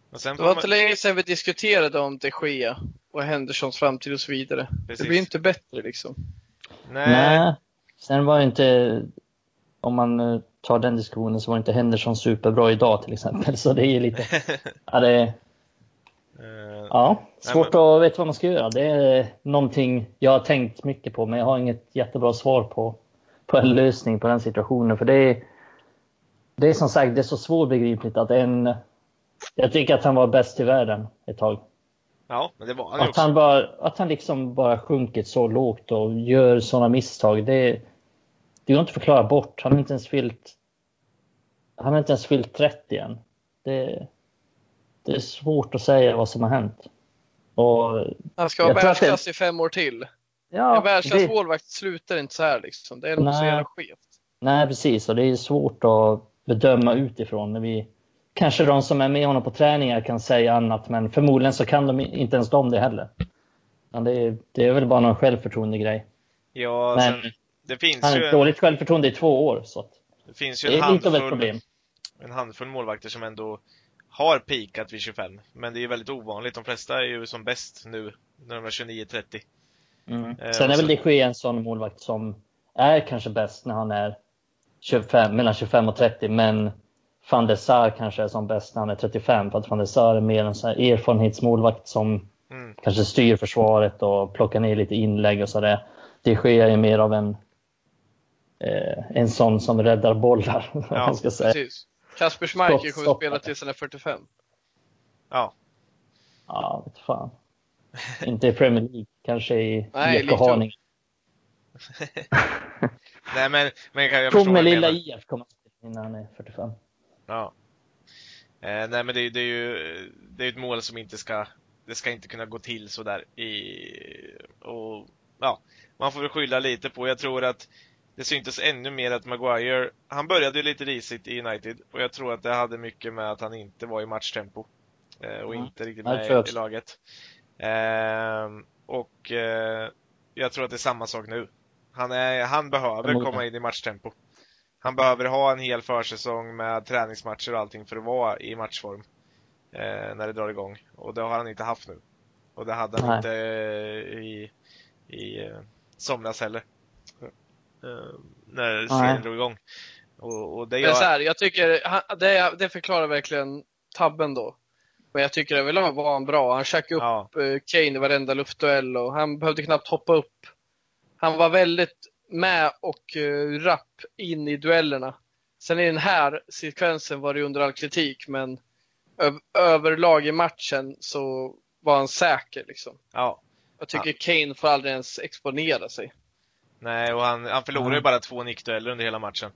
Det var man, inte länge sedan vi diskuterade om de Gea och Hendersons framtid och så vidare. Precis. Det blir inte bättre liksom. nej, Nej. Sen var det inte, om man eh, tar den diskussionen så var inte Henderson superbra idag till exempel. Så det är ju lite, ja, det Eh, ja svårt Nej, att veta vad man ska göra. Det är någonting jag har tänkt mycket på men jag har inget jättebra svar på, på en lösning på den situationen. För det är, det är som sagt det är så svårbegripligt att en, jag tycker att han var bäst i världen ett tag. ja, men det var han Att också. han, bara, att han liksom bara sjunkit så lågt och gör sådana misstag, det, det går inte att förklara bort. Han har inte ens fyllt, han har inte ens fyllt 30 än. Det, det är svårt att säga vad som har hänt. Och, Han ska vara att det- världsklass i fem år till. ja, en världsklass det, slutar inte så här liksom. Det är nog så Nej. jävla skevt. nej, precis. Och det är svårt att bedöma utifrån. När vi, kanske de som är med honom på träningar kan säga annat, men förmodligen så kan de inte ens de det heller. Men det, är, det är väl bara någon självförtroende grej. Ja, Men sen, det finns han ju har en, dåligt självförtroende i två år. Så att, det finns ju det en är lite av ett handfull problem. En handfull målvakter som ändå har peakat vid 25. Men det är ju väldigt ovanligt. De flesta är ju som bäst nu när de är 29-30. Mm. Eh, Sen är väl så- de Gea en sån målvakt som är kanske bäst när han är 25, mellan 25 och 30, men van der Sar kanske är som bäst när han är 35, för att van der Sar är mer en sån här erfarenhetsmålvakt som Mm. kanske styr försvaret och plockar ner lite inlägg och sådär. De Gea är mer av en eh, en sån som räddar bollar, Ja, man ska säga. Precis. Kasper Schmeichel kommer att spela tills han är 45. Ja. Ja, vet fan. Inte i Premier League, kanske i IFK. Nej men, men kan jag med du lilla. IF kommer innan han är 45. Ja. Eh, nej men det, det är ju det är ett mål som inte ska det ska inte kunna gå till sådär i och ja, man får väl skylla lite på. Jag tror att det syntes ännu mer att Maguire, han började ju lite risigt i United och jag tror att det hade mycket med att han inte var i matchtempo eh, och Mm. inte riktigt med i laget. Ehm, och eh, jag tror att det är samma sak nu. Han, är, han behöver komma in i matchtempo. Han behöver ha en hel försäsong med träningsmatcher och allting för att vara i matchform eh, när det drar igång. Och det har han inte haft nu. Och det hade han Nej. inte i, i somras heller. Eh, när serien drog igång. Och, och det Men så gör... här, jag tycker det, det förklarar verkligen tabben då. Men jag tycker överlag var han bra. Han käkade upp Ja, eh, Kane i varenda luftduell och han behövde knappt hoppa upp. Han var väldigt med och uh, rapp in i duellerna. Sen i den här sekvensen var det under all kritik, men överlag i matchen så var han säker. Liksom. ja. Jag tycker Kane får aldrig ens exponera sig. Nej, och han, han förlorar ju bara två nickdueller under hela matchen.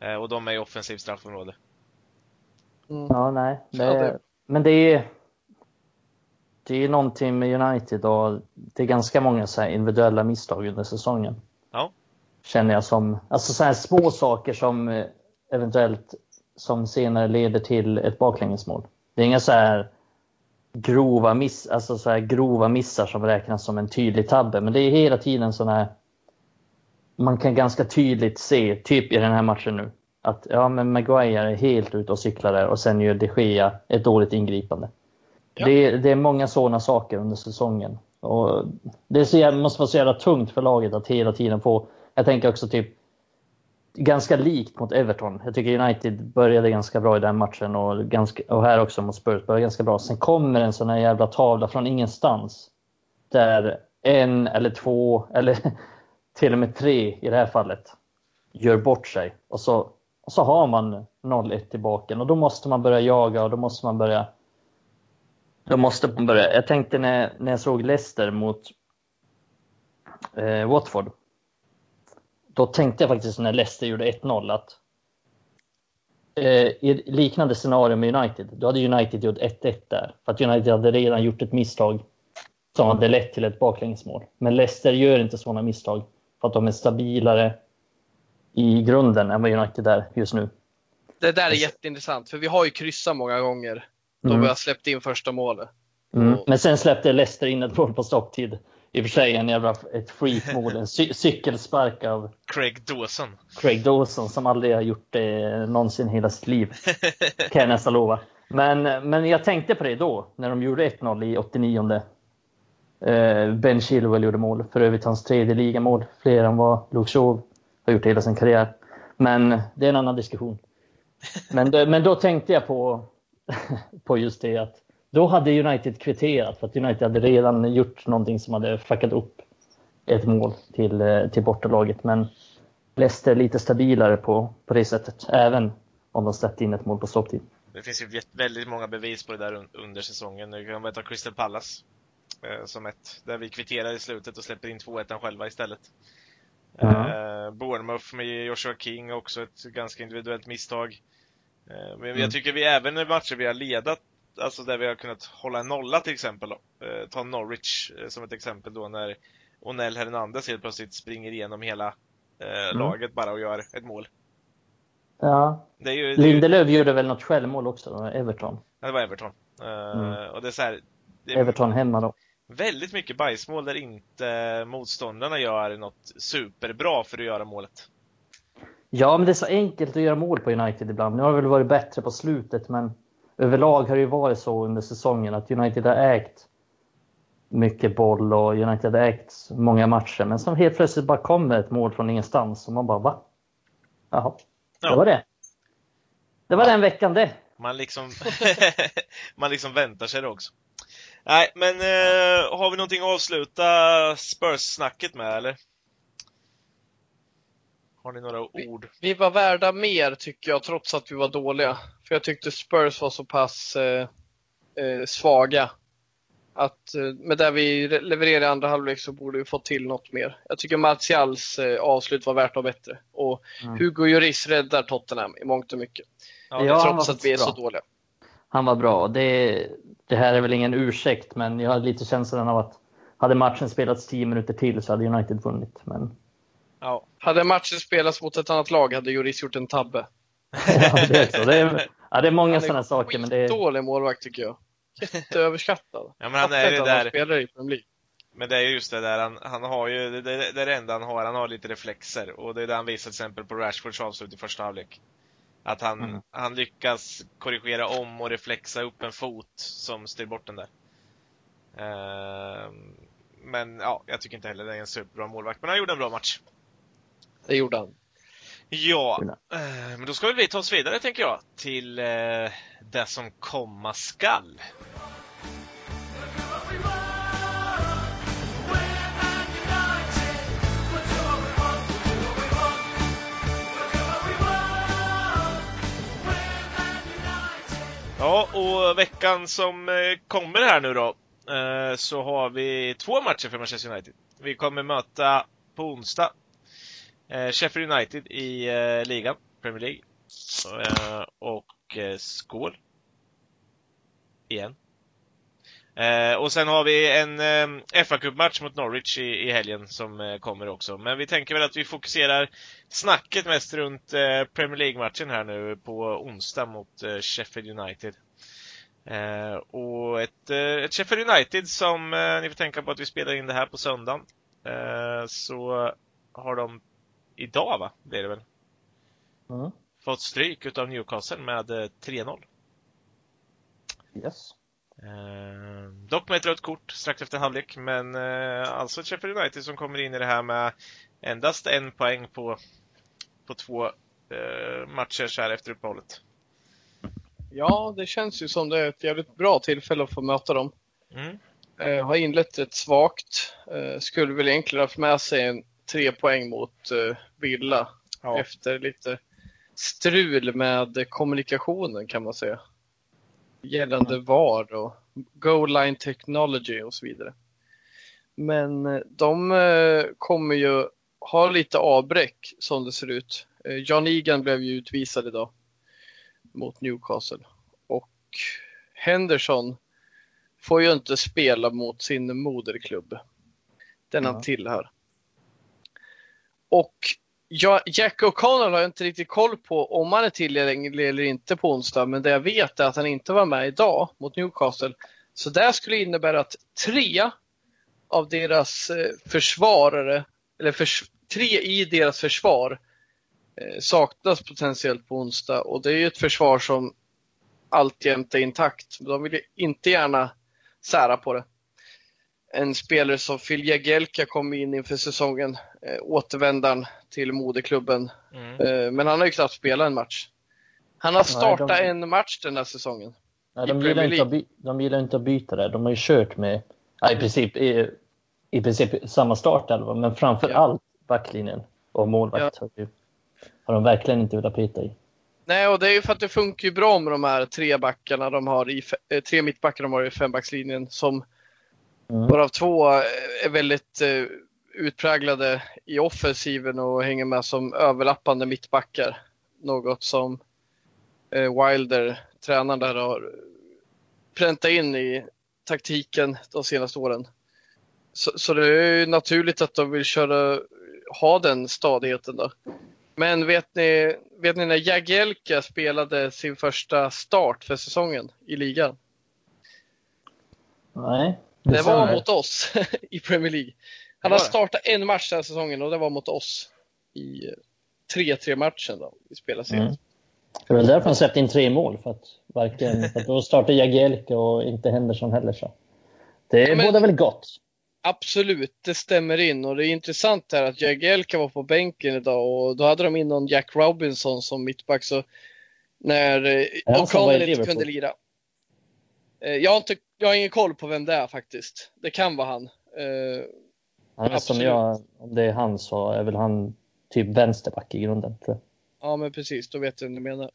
Eh, och de är i offensivt straffområde. Mm. Ja, nej. Det, Ja, det- Men det är det är någonting med United och det är ganska många så individuella misstag under säsongen. Ja. Känner jag som, alltså så här små saker som eh, eventuellt som senare leder till ett baklängesmål. Det är inga så här grova, miss, alltså så här grova missar som räknas som en tydlig tabbe, men det är hela tiden sådana här man kan ganska tydligt se, typ i den här matchen nu, att ja, men Maguire är helt ute och cyklar där och sen gör de Gea ett dåligt ingripande. Ja. Det, det är många sådana saker under säsongen. Och det är så jävla, måste vara så jävla tungt för laget att hela tiden få, jag tänker också typ ganska likt mot Everton. Jag tycker United började ganska bra i den matchen och, ganska, och här också mot Spurs började ganska bra. Sen kommer en sån här jävla tavla från ingenstans. Där en eller två eller till och med tre i det här fallet gör bort sig. Och så, och så har man 0-1 tillbaka och då måste man börja jaga och då måste man börja då måste man börja. Jag tänkte när, när jag såg Leicester mot eh, Watford. Då tänkte jag faktiskt när Leicester gjorde 1-0 att eh, i liknande scenario med United, då hade United gjort 1-1 där. För att United hade redan gjort ett misstag som hade lett till ett baklängesmål. Men Leicester gör inte sådana misstag för att de är stabilare i grunden än vad United är just nu. Det där är jätteintressant, för vi har ju kryssat många gånger då Mm. vi har släppt in första målet. Mm. Och- Men sen släppte Leicester in ett mål på stopptid. I och för sig en jävla, ett freakmål, en cy- cykelspark av Craig Dawson. Craig Dawson som aldrig har gjort det någonsin i hela sitt liv. Kan jag nästan lova. Men, men jag tänkte på det då, när de gjorde 1-0 i 89. Eh, ben Chilwell gjorde mål, för övrigt hans tredje ligamål. Fler än vad Luke har gjort i hela sin karriär. Men det är en annan diskussion. Men, det, men då tänkte jag på, på just det att då hade United kvitterat för att United hade redan gjort någonting som hade fuckat upp ett mål till, eh, till bortalaget. Men Leicester är lite stabilare på, på det sättet, även om de släppte in ett mål på stopptid. Det finns ju väldigt många bevis på det där under säsongen. Nu kan man ta Crystal Palace som ett, där vi kvitterar i slutet och släpper in 2-1 själva istället. Ja. Eh, Bournemouth med Joshua King också ett ganska individuellt misstag. Eh, men Mm. jag tycker vi även i matcher vi har ledat, alltså där vi har kunnat hålla en nolla till exempel då. Eh, ta Norwich eh, som ett exempel då när Onel Hernandez helt plötsligt springer igenom hela eh, Mm. laget bara och gör ett mål. Ja. Det ju, det är ju Lindelöf gjorde väl något självmål också, Everton. Ja, det var Everton. Eh, Mm. Och det är så här, det Everton hemma då. Väldigt mycket bajsmål där inte motståndarna gör något superbra för att göra målet. Ja, men det är så enkelt att göra mål på United ibland. Nu har det väl varit bättre på slutet, men överlag har det ju varit så under säsongen att United har ägt mycket boll och United har ägt många matcher. Men som helt plötsligt bara kommer ett mål från ingenstans och man bara va? Jaha, det Ja. var det. Det var den veckan det. Man liksom, man liksom väntar sig det också. Nej, men eh, har vi någonting att avsluta Spurs-snacket med eller? Har ni några ord? Vi var värda mer tycker jag, trots att vi var dåliga. För jag tyckte Spurs var så pass eh, eh, svaga. Att eh, med det vi re- levererade i andra halvlek så borde vi få till något mer. Jag tycker Martials eh, avslut var värt att ha bättre. Och Mm. Hugo Lloris räddar Tottenham i mångt och mycket. Ja, trots att vi är så bra. dåliga. Han var bra. Det, det här är väl ingen ursäkt, men jag hade lite känslan av att hade matchen spelats 10 minuter till så hade United vunnit. Men ja. Hade matchen spelats mot ett annat lag hade Lloris gjort en tabbe. ja, det, är också. Det, är, ja, det är många Han sådana saker, men det är, Dålig målvakt tycker jag. Jätteöverskattad. ja, men han är det han där, spelar i Premier men det är just det där, han, han har ju, det, det, det är det enda han har, han har lite reflexer och det är det han visar till exempel på Rashfords avslut i första halvlek. Att han, Mm. han lyckas korrigera om och reflexa upp en fot som styr bort den där. Ehm, men ja, jag tycker inte heller det är en superbra målvakt, men han gjorde en bra match. Det gjorde han. Ja, eh, men då ska väl vi ta oss vidare tänker jag till eh, det som komma skall. Ja, och veckan som eh, kommer här nu då, eh, så har vi två matcher för Manchester United. Vi kommer möta på onsdag eh, Sheffield United i ligan, Premier League. Och skål. Igen. Eh, och sen har vi en eh, fa Cup-match mot Norwich i, i helgen som eh, kommer också. Men vi tänker väl att vi fokuserar snacket mest runt eh, Premier League-matchen här nu på onsdag mot eh, Sheffield United. Eh, och ett, ett Sheffield United som, ni får tänka på att vi spelar in det här på söndagen. så har de idag va, blir det väl? Mm. Fått stryk utav Newcastle med 3-0. Yes. Eh, dock med ett rött kort strax efter halvlek, men eh, alltså Sheffield United som kommer in i det här med endast en poäng på, på två eh, matcher så här efter uppehållet. Ja, det känns ju som det är ett jävligt bra tillfälle att få möta dem. Mm. Eh, har inlett rätt svagt. Eh, skulle väl egentligen ha haft med sig en tre poäng mot eh, Villa ja. efter lite strul med kommunikationen kan man säga gällande VAR och Goal Line Technology och så vidare. Men eh, de eh, kommer ju ha lite avbräck som det ser ut. Eh, Jan Egan blev ju utvisad idag mot Newcastle och Henderson får ju inte spela mot sin moderklubb, den han tillhör. Och Ja, Jack O'Connell har jag inte riktigt koll på om han är tillgänglig eller inte på onsdag, men det jag vet är att han inte var med idag mot Newcastle. Så det skulle innebära att tre av deras eh, försvarare, eller förs tre i deras försvar eh, saknas potentiellt på onsdag och det är ju ett försvar som alltjämt är intakt. De vill inte gärna sära på det en spelare som Phil Jagielka kom in inför säsongen, eh, återvändaren till moderklubben. Mm. Eh, men han har ju knappt spelat en match. Han har startat Nej, de... en match den här säsongen. Nej, de, gillar inte by... de gillar inte att byta det. De har ju kört med ja, i, princip, i, i princip samma startelva, men framför ja. allt backlinjen och målvakt ja. har, har de verkligen inte velat byta i. Nej, och det är ju för att det funkar ju bra med de här tre backarna de har i, eh, tre mittbackar de har i fembackslinjen som Mm. Varav två är väldigt eh, utpräglade i offensiven och hänger med som överlappande mittbackar. Något som eh, Wilder, tränaren där, har präntat in i taktiken de senaste åren. Så, så det är naturligt att de vill köra, ha den stadigheten då. Men vet ni, vet ni när Jagielka spelade sin första start för säsongen i ligan? Nej. Det, det var mot oss i Premier League. Han har startat en match den här säsongen och det var mot oss i 3-3 matchen då vi spelade senast. Mm. Det var därför han släppte in tre mål, för att, varken, för att då startade Jagielka och inte Henderson heller. Så. Det ja, båda väl gott? Absolut, det stämmer in och det är intressant här att Jagielka var på bänken idag och då hade de in någon Jack Robinson som mittback. Så när eh, O'Connell inte kunde lira. Eh, jag har, inte, jag har ingen koll på vem det är faktiskt. Det kan vara han. Eh, ja, som jag, om det är han så är väl han typ vänsterback i grunden. Tror jag. Ja, men precis. Då vet jag vad du menar.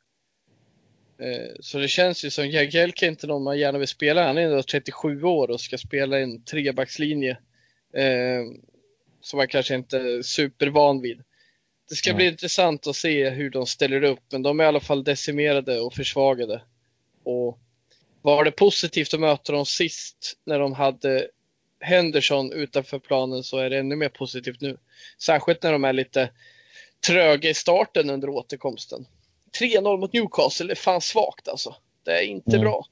Eh, så det känns ju som Jagielka är inte någon man gärna vill spela. Han är ändå 37 år och ska spela en trebackslinje. Som man kanske inte är supervan vid. Det ska bli intressant att se hur de ställer upp, men de är i alla fall decimerade och försvagade. Och var det positivt att möta dem sist när de hade Henderson utanför planen så är det ännu mer positivt nu. Särskilt när de är lite tröga i starten under återkomsten. 3-0 mot Newcastle är fan svagt alltså. Det är inte mm. bra.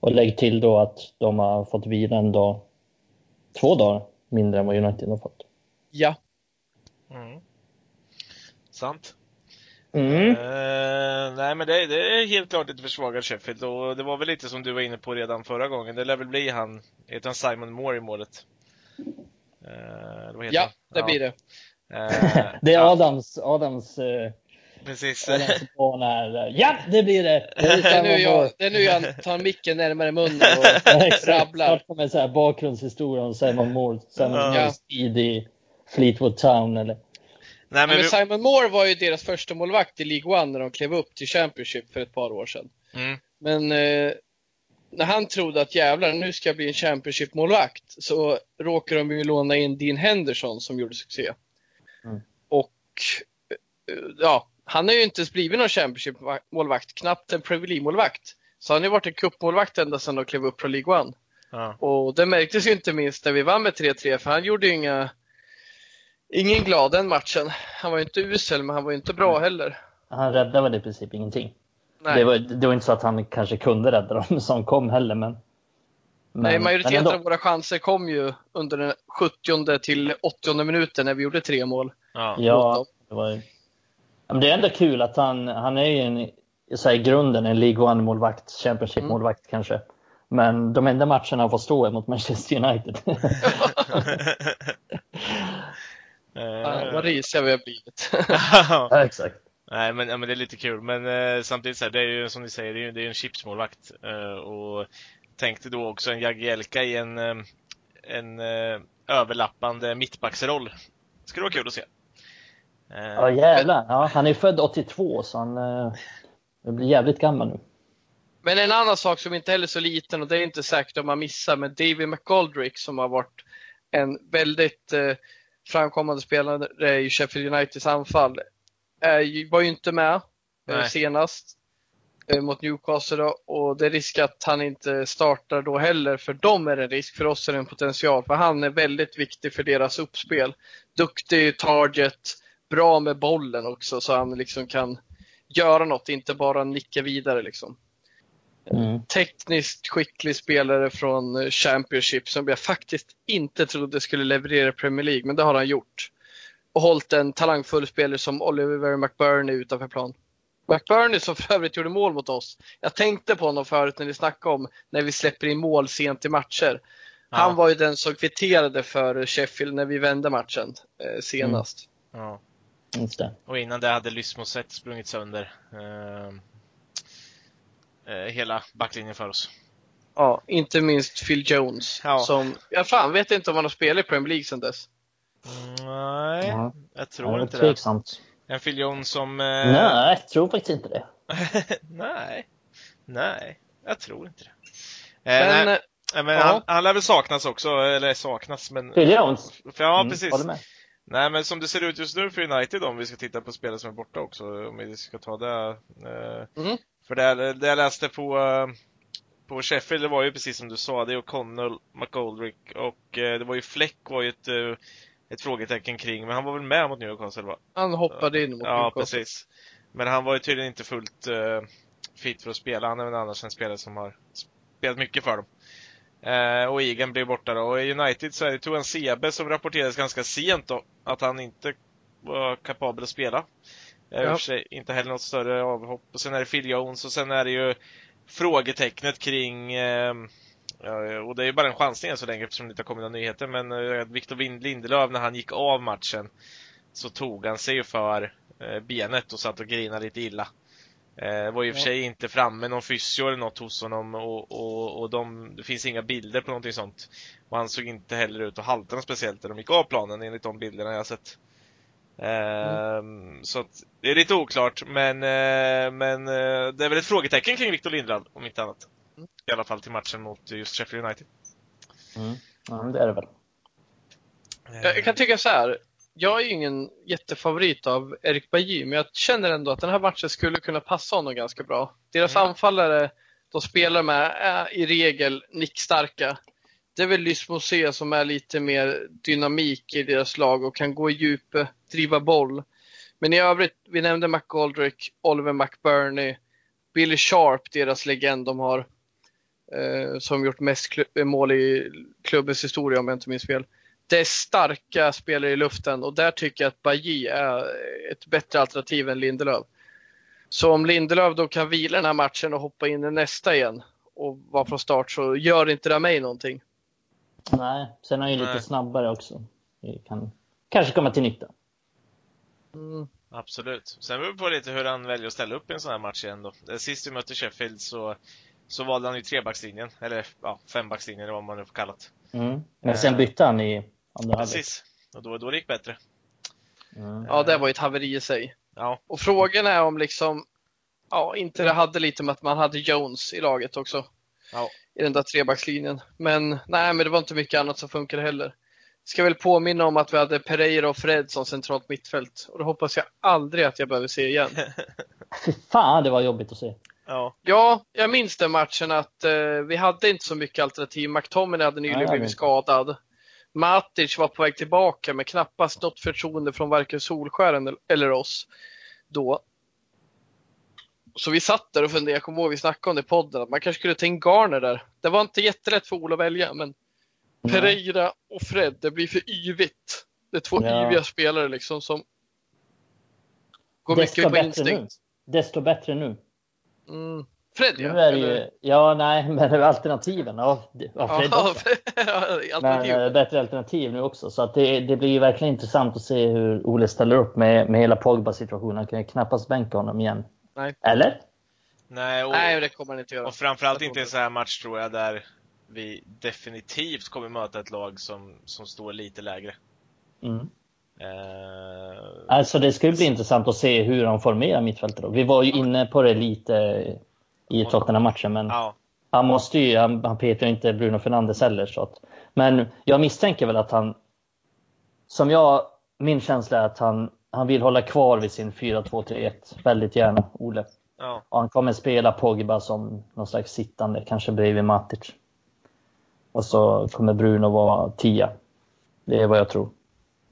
Och lägg till då att de har fått vila en dag, två dagar mindre än vad United har fått. Ja. Mm. Sant. Mm. Uh, nej men det, det, är helt klart ett försvagat Sheffield och det var väl lite som du var inne på redan förra gången. Det lär väl bli han, heter han Simon Moore i målet? Uh, ja, det ja. blir det. Uh, det är Adams, Adams Precis. Ja, det blir det! Det är, nu jag, det är nu jag tar micken närmare munnen och rabblar. Starta med så här bakgrundshistoria om Simon Moore, Simon ja. Moore tid i Fleetwood Town eller Nej, men, men Simon Moore var ju deras första målvakt i League One när de klev upp till Championship för ett par år sedan. Mm. Men eh, när han trodde att jävlar, nu ska jag bli en Championship-målvakt, så råkade de ju låna in Dean Henderson som gjorde succé. Mm. Och eh, ja, han har ju inte ens blivit någon Championship-målvakt, knappt en Premier League-målvakt. Så han har ju varit en cupmålvakt ända sedan de klev upp från League One. Ja. Och det märktes ju inte minst när vi vann med 3-3 för han gjorde ju inga, ingen glad den matchen. Han var ju inte usel men han var ju inte bra heller. Han räddade väl i princip ingenting. Nej, Det var, det var inte så att han kanske kunde rädda dem som kom heller, men... men Nej men majoriteten ändå. av våra chanser kom ju under den 70 till 80 minuten när vi gjorde tre mål. Ja. det var ju... Men det är ändå kul att han, han är ju en, så här, i grunden en League One-målvakt, Championship-målvakt kanske. Men de enda matcherna han får stå är mot Manchester United. Ja, Eh, vad risiga vi har blivit. ja, exakt. Nej, men, ja, men det är lite kul. Men eh, samtidigt så här, det är ju som ni säger, det är ju det är ju en chipsmålvakt. Eh, och tänkte då också en Jagielka i en, eh, en eh, överlappande mittbacksroll. Skulle vara kul att se. Eh, Ja, jävlar. Ja, han är född 82, så han eh, blir jävligt gammal nu. Men en annan sak som inte heller är så liten och det är inte säkert om man missar, men David McGoldrick som har varit en väldigt framkommande spelare i Sheffield Uniteds anfall är, var ju inte med eh, Nej. senast eh, mot Newcastle och det är risk att han inte startar då heller. För dem är det en risk, för oss är det en potential. För han är väldigt viktig för deras uppspel. Duktig target, bra med bollen också så han liksom kan göra något, inte bara nicka vidare liksom Mm. tekniskt skicklig spelare från eh, Championship som jag faktiskt inte trodde skulle leverera i Premier League, men det har han gjort. Och hållit en talangfull spelare som Oliver McBurney utanför plan. McBurney som för övrigt gjorde mål mot oss. Jag tänkte på honom förut när ni snackade om när vi släpper in mål sent i matcher. Han Ja. var ju den som kvitterade för Sheffield när vi vände matchen eh, senast. ja. Just det. Och innan det hade Lysmoset sprungit sönder eh, eh, hela backlinjen för oss. Ja, inte minst Phil Jones. Ja. Som, jag fan vet inte om han har spelat i Premier League sedan dess. Mm, nej, Ja. jag Ja, tror det inte det. tveksamt. En Phil Jones som... Eh, Nej, jag tror faktiskt inte det. nej. Nej, jag tror inte det. Eh, Men, nej, eh, men ja. han, han lär väl saknas också, eller saknas, men... Phil Jones? För, ja, Mm, precis. Håller med. Nej, men som det ser ut just nu för United om vi ska titta på spelare som är borta också, om vi ska ta det. Eh, Mhm. För det, det jag läste på, eh, på Sheffield, det var ju precis som du sa, det är O'Connell, McGoldrick och eh, det var ju Fleck var ju ett, eh, ett frågetecken kring, men han var väl med mot Newcastle va? han hoppade in mot Ja, Newcastle. precis. Men han var ju tydligen inte fullt uh, fit för att spela. Han är väl annars en spelare som har spelat mycket för dem. Eh, och Egan blev borta då. Och i United så är det Tuan Sebe som rapporterades ganska sent då, att han inte var kapabel att spela. Eh, I Ja. och för sig inte heller något större avhopp. Och sen är det Phil Jones och sen är det ju frågetecknet kring eh, Ja, och det är ju bara en chansning än så länge eftersom det inte har kommit några nyheter. Men eh, Victor Lindelöf, när han gick av matchen, så tog han sig för eh, benet och satt och grinade lite illa. Eh, var ju i och för Ja. sig inte framme någon fysio eller något hos honom och, och, och de, det finns inga bilder på någonting sånt. Och han såg inte heller ut att halta något speciellt när de gick av planen enligt de bilderna jag sett. Ehm, Så att det är lite oklart men, eh, men eh, det är väl ett frågetecken kring Victor Lindelöf om inte annat. Mm. I alla fall till matchen mot just Sheffield United. Mm. Ja, men det är det väl. Jag, jag kan tycka så här. Jag är ju ingen jättefavorit av Erik Bajy, men jag känner ändå att den här matchen skulle kunna passa honom ganska bra. Deras Mm. anfallare de spelar med är i regel nickstarka. Det är väl Lysmosé som är lite mer dynamik i deras lag och kan gå i djupet, eh, driva boll. Men i övrigt, vi nämnde McGoldrick, Oliver McBurney, Billy Sharp, deras legend de har. Eh, som gjort mest eh, mål i klubbens historia om jag inte minns fel det är starka spelare i luften och där tycker jag att Bajy är ett bättre alternativ än Lindelöf. Så om Lindelöf då kan vila den här matchen och hoppa in i nästa igen och vara från start så gör inte det mig någonting. Nej, sen är han ju Nej. lite snabbare också. Det kan kanske komma till nytta. Mm. Absolut. Sen beror det på lite hur han väljer att ställa upp i en sån här match igen då. Eh, Sist vi mötte Sheffield så, så valde han ju trebackslinjen, eller ja, fembackslinjen eller vad man nu får kalla det. Mm. Men sen bytte han i andra halvlek. Precis. Och då, då det gick bättre. Mm. Ja, det var ju ett haveri i sig. Ja, Och frågan är om liksom, ja, inte det hade lite med att man hade Jones i laget också. Ja. I den där trebackslinjen. Men nej, men det var inte mycket annat som funkade heller. Ska väl påminna om att vi hade Pereira och Fred som centralt mittfält. Och det hoppas jag aldrig att jag behöver se igen. Fy fan, det var jobbigt att se. Ja. Ja, jag minns den matchen att eh, vi hade inte så mycket alternativ. McTominay hade nyligen Nej, blivit skadad. Matic var på väg tillbaka med knappast något förtroende från varken Solskären el- eller oss då. Så vi satt där och funderade, jag kommer ihåg vi snackade om det i podden, att man kanske skulle ta in Garner där. Det var inte jättelätt för Ola att välja, men Nej. Pereira och Fred, det blir för yvigt. Det är två Ja. yviga spelare liksom som går Desto mycket på instinkt. nu. Desto bättre nu. Mm. Fred ja. Nu är det ju, ja nej, men alternativen. Ja, ja Fred Ja, också. Men alternativ. eh, bättre alternativ nu också. Så att det, det blir ju verkligen intressant att se hur Ole ställer upp med, med hela Pogba-situationen. Han kan ju knappast bänka honom igen. Nej. Eller? Nej, och, Nej, det kommer han inte göra. och framförallt inte i en sån här match tror jag där vi definitivt kommer möta ett lag som, som står lite lägre. Mm. Eh, Alltså det ska ju bli intressant att se hur han formerar mittfältet. då. Vi var ju inne på det lite i Tottenham-matchen, men ja, han måste ju, han, han petar ju inte Bruno Fernandes heller. Så att, men jag misstänker väl att han, som jag, min känsla är att han, han vill hålla kvar vid sin 4-2-3-1 väldigt gärna, Ole. ja. Och han kommer spela Pogba som någon slags sittande, kanske bredvid Matic. Och så kommer Bruno vara tia. Det är vad jag tror.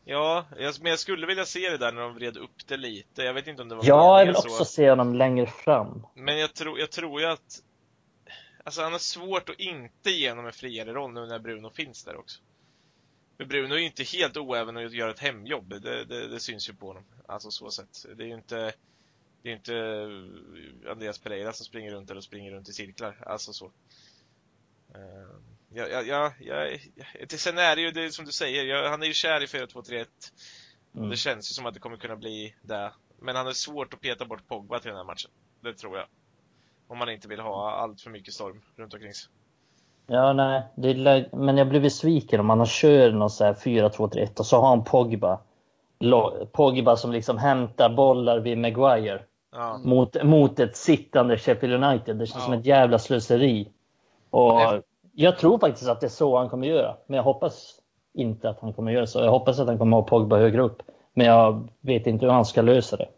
Ja, jag, men jag skulle vilja se det där när de vred upp det lite. Jag vet inte om det var Ja, jag vill så. också se honom längre fram. Men jag tror, jag tror ju att Alltså han har svårt att inte ge honom en friare roll nu när Bruno finns där också. För Bruno är ju inte helt oäven att göra ett hemjobb. Det, det, det syns ju på honom. Alltså så sett. Det är ju inte Det är inte eh, Andreas Pereira som springer runt eller springer runt i cirklar. Alltså så. Eh, Ja, ja, ja, ja. Sen är det ju det som du säger, ja, han är ju kär i 4-2-3-1. Mm. Det känns ju som att det kommer kunna bli det. Men han är svårt att peta bort Pogba till den här matchen. Det tror jag. Om man inte vill ha allt för mycket storm runt omkring sig. Ja, nej. Är, men jag blir besviken om har kör någon så här 4-2-3-1 och så har han Pogba. Pogba som liksom hämtar bollar vid Maguire. Ja. Mot, mot ett sittande Sheffield United. Det känns Ja. som ett jävla slöseri. Och jag tror faktiskt att det är så han kommer göra. Men jag hoppas inte att han kommer göra så. Jag hoppas att han kommer ha Pogba högre upp. Men jag vet inte hur han ska lösa det.